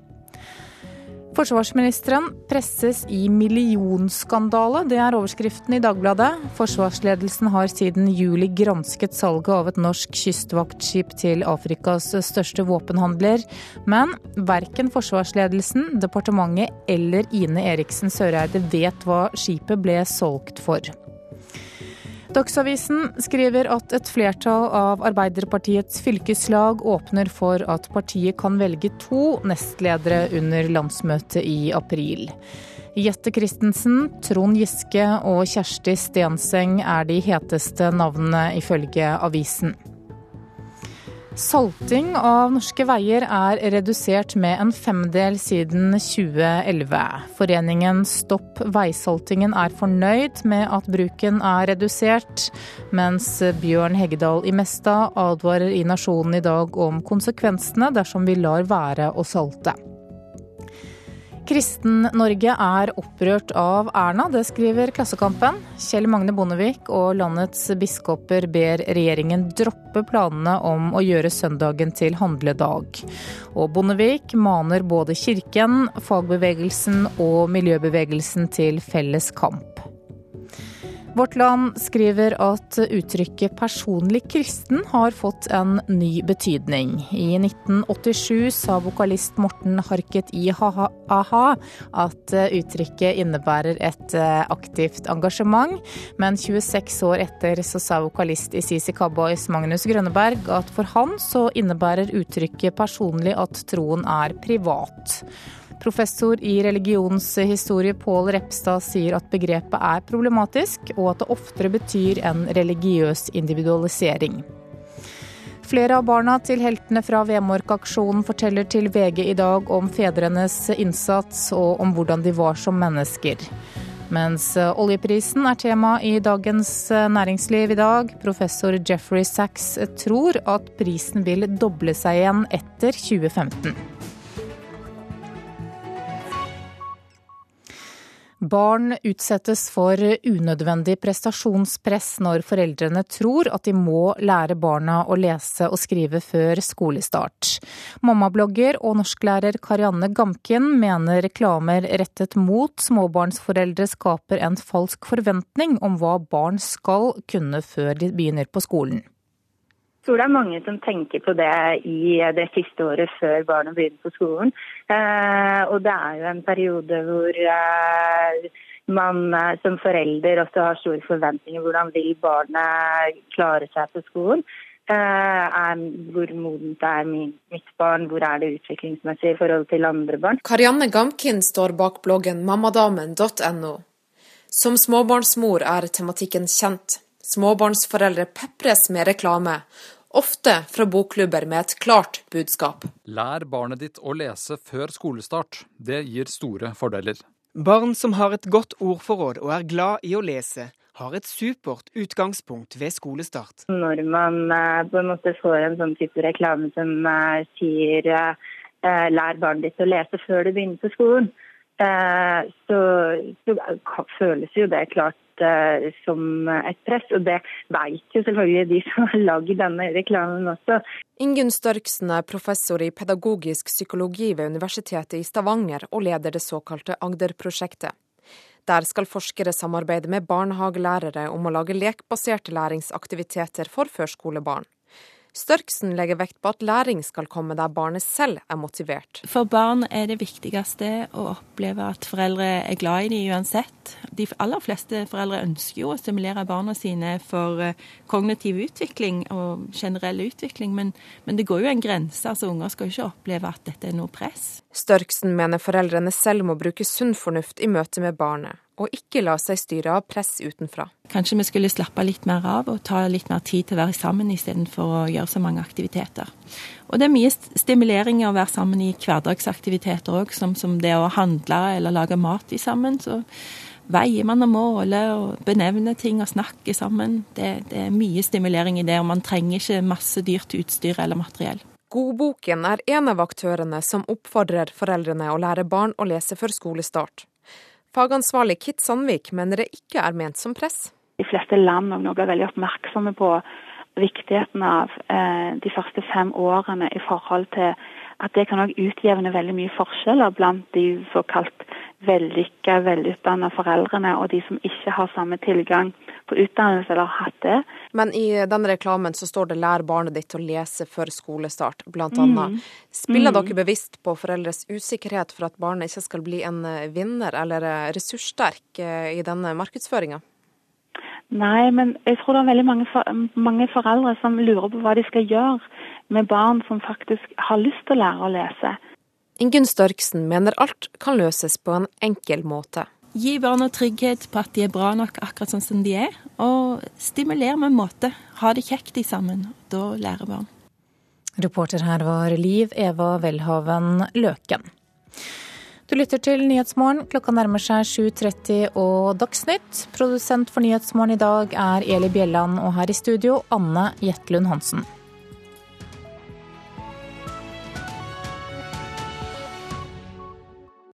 Forsvarsministeren presses i millionskandale, det er overskriften i Dagbladet. Forsvarsledelsen har siden juli gransket salget av et norsk kystvaktskip til Afrikas største våpenhandler. Men verken forsvarsledelsen, departementet eller Ine Eriksen Søreide vet hva skipet ble solgt for. Dagsavisen skriver at et flertall av Arbeiderpartiets fylkeslag åpner for at partiet kan velge to nestledere under landsmøtet i april. Jette Christensen, Trond Giske og Kjersti Stenseng er de heteste navnene ifølge avisen. Salting av norske veier er redusert med en femdel siden 2011. Foreningen Stopp veisaltingen er fornøyd med at bruken er redusert, mens Bjørn Heggedal i Mesta advarer i Nasjonen i dag om konsekvensene dersom vi lar være å salte. Kristen-Norge er opprørt av Erna, det skriver Klassekampen. Kjell Magne Bondevik og landets biskoper ber regjeringen droppe planene om å gjøre søndagen til handledag. Og Bondevik maner både kirken, fagbevegelsen og miljøbevegelsen til felles kamp. Vårt Land skriver at uttrykket 'personlig kristen' har fått en ny betydning. I 1987 sa vokalist Morten Harket i a-ha at uttrykket innebærer et eh, aktivt engasjement, men 26 år etter så sa vokalist i CC Cowboys Magnus Grønneberg at for han så innebærer uttrykket 'personlig' at troen er privat. Professor i religionshistorie Pål Repstad sier at begrepet er problematisk, og at det oftere betyr en religiøs individualisering. Flere av barna til heltene fra Vemork-aksjonen forteller til VG i dag om fedrenes innsats og om hvordan de var som mennesker. Mens oljeprisen er tema i Dagens Næringsliv i dag. Professor Jeffrey Sachs tror at prisen vil doble seg igjen etter 2015. Barn utsettes for unødvendig prestasjonspress når foreldrene tror at de må lære barna å lese og skrive før skolestart. Mammablogger og norsklærer Karianne Gamken mener reklamer rettet mot småbarnsforeldre skaper en falsk forventning om hva barn skal kunne før de begynner på skolen tror det er mange som tenker på det i det siste året før barna begynner på skolen. Eh, og det er jo en periode hvor eh, man eh, som forelder også har store forventninger. Hvordan vil barnet klare seg på skolen? Er, hvor modent er mitt barn, hvor er det utviklingsmessig i forhold til andre barn? Karianne Gamkin står bak bloggen mammadamen.no. Som småbarnsmor er tematikken kjent. Småbarnsforeldre pepres med reklame, ofte fra bokklubber med et klart budskap. Lær barnet ditt å lese før skolestart. Det gir store fordeler. Barn som har et godt ordforråd og er glad i å lese, har et supert utgangspunkt ved skolestart. Når man eh, på en måte får en sånn type reklame som eh, sier eh, lær barnet ditt å lese før du begynner på skolen, så, så føles jo det klart Eh, som et press. Og det vet jo selvfølgelig de som har lagd denne reklamen også. Ingunn Størksen er professor i pedagogisk psykologi ved Universitetet i Stavanger og leder det såkalte Agder-prosjektet. Der skal forskere samarbeide med barnehagelærere om å lage lekbaserte læringsaktiviteter for førskolebarn. Størksen legger vekt på at læring skal komme der barnet selv er motivert. For barn er det viktigste å oppleve at foreldre er glad i dem uansett. De aller fleste foreldre ønsker jo å stimulere barna sine for eh, kognitiv utvikling og generell utvikling, men, men det går jo en grense. altså Unger skal jo ikke oppleve at dette er noe press. Størksen mener foreldrene selv må bruke sunn fornuft i møte med barnet og ikke la seg styre av press utenfra. Kanskje vi skulle slappe litt mer av og ta litt mer tid til å være sammen istedenfor å gjøre så mange aktiviteter. Og det er mye stimulering å være sammen i hverdagsaktiviteter òg, som, som, det å handle eller lage mat i sammen. Så veier man og måler og benevner ting og snakker sammen. Det, det er mye stimulering i det, og man trenger ikke masse dyrt utstyr eller materiell. Godboken er en av aktørene som oppfordrer foreldrene å lære barn å lese før skolestart. Fagansvarlig Kit Sandvik mener det ikke er ment som press. De fleste land nå blir veldig oppmerksomme på viktigheten av eh, de første fem årene i forhold til at det kan også utjevne veldig mye forskjeller blant de såkalt vellykka, velutdanna foreldrene og de som ikke har samme tilgang på utdannelse eller har hatt det. Men i denne reklamen så står det 'lær barnet ditt å lese før skolestart', blant annet. Mm. Spiller mm. dere bevisst på foreldres usikkerhet for at barnet ikke skal bli en eh, vinner eller eh, ressurssterk eh, i denne markedsføringa? Nei, men jeg tror det er veldig mange, for, mange foreldre som lurer på hva de skal gjøre med barn som faktisk har lyst til å lære å lese. Ingunn Størksen mener alt kan løses på en enkel måte. Gi barna trygghet på at de er bra nok akkurat sånn som de er, og stimuler med en måte. Ha det kjekt sammen. Da lærer barn. Reporter her var Liv Eva Welhaven Løken. Du lytter til Nyhetsmorgen. Klokka nærmer seg 7.30 og Dagsnytt. Produsent for Nyhetsmorgen i dag er Eli Bjelland, og her i studio Anne Jetlund Hansen.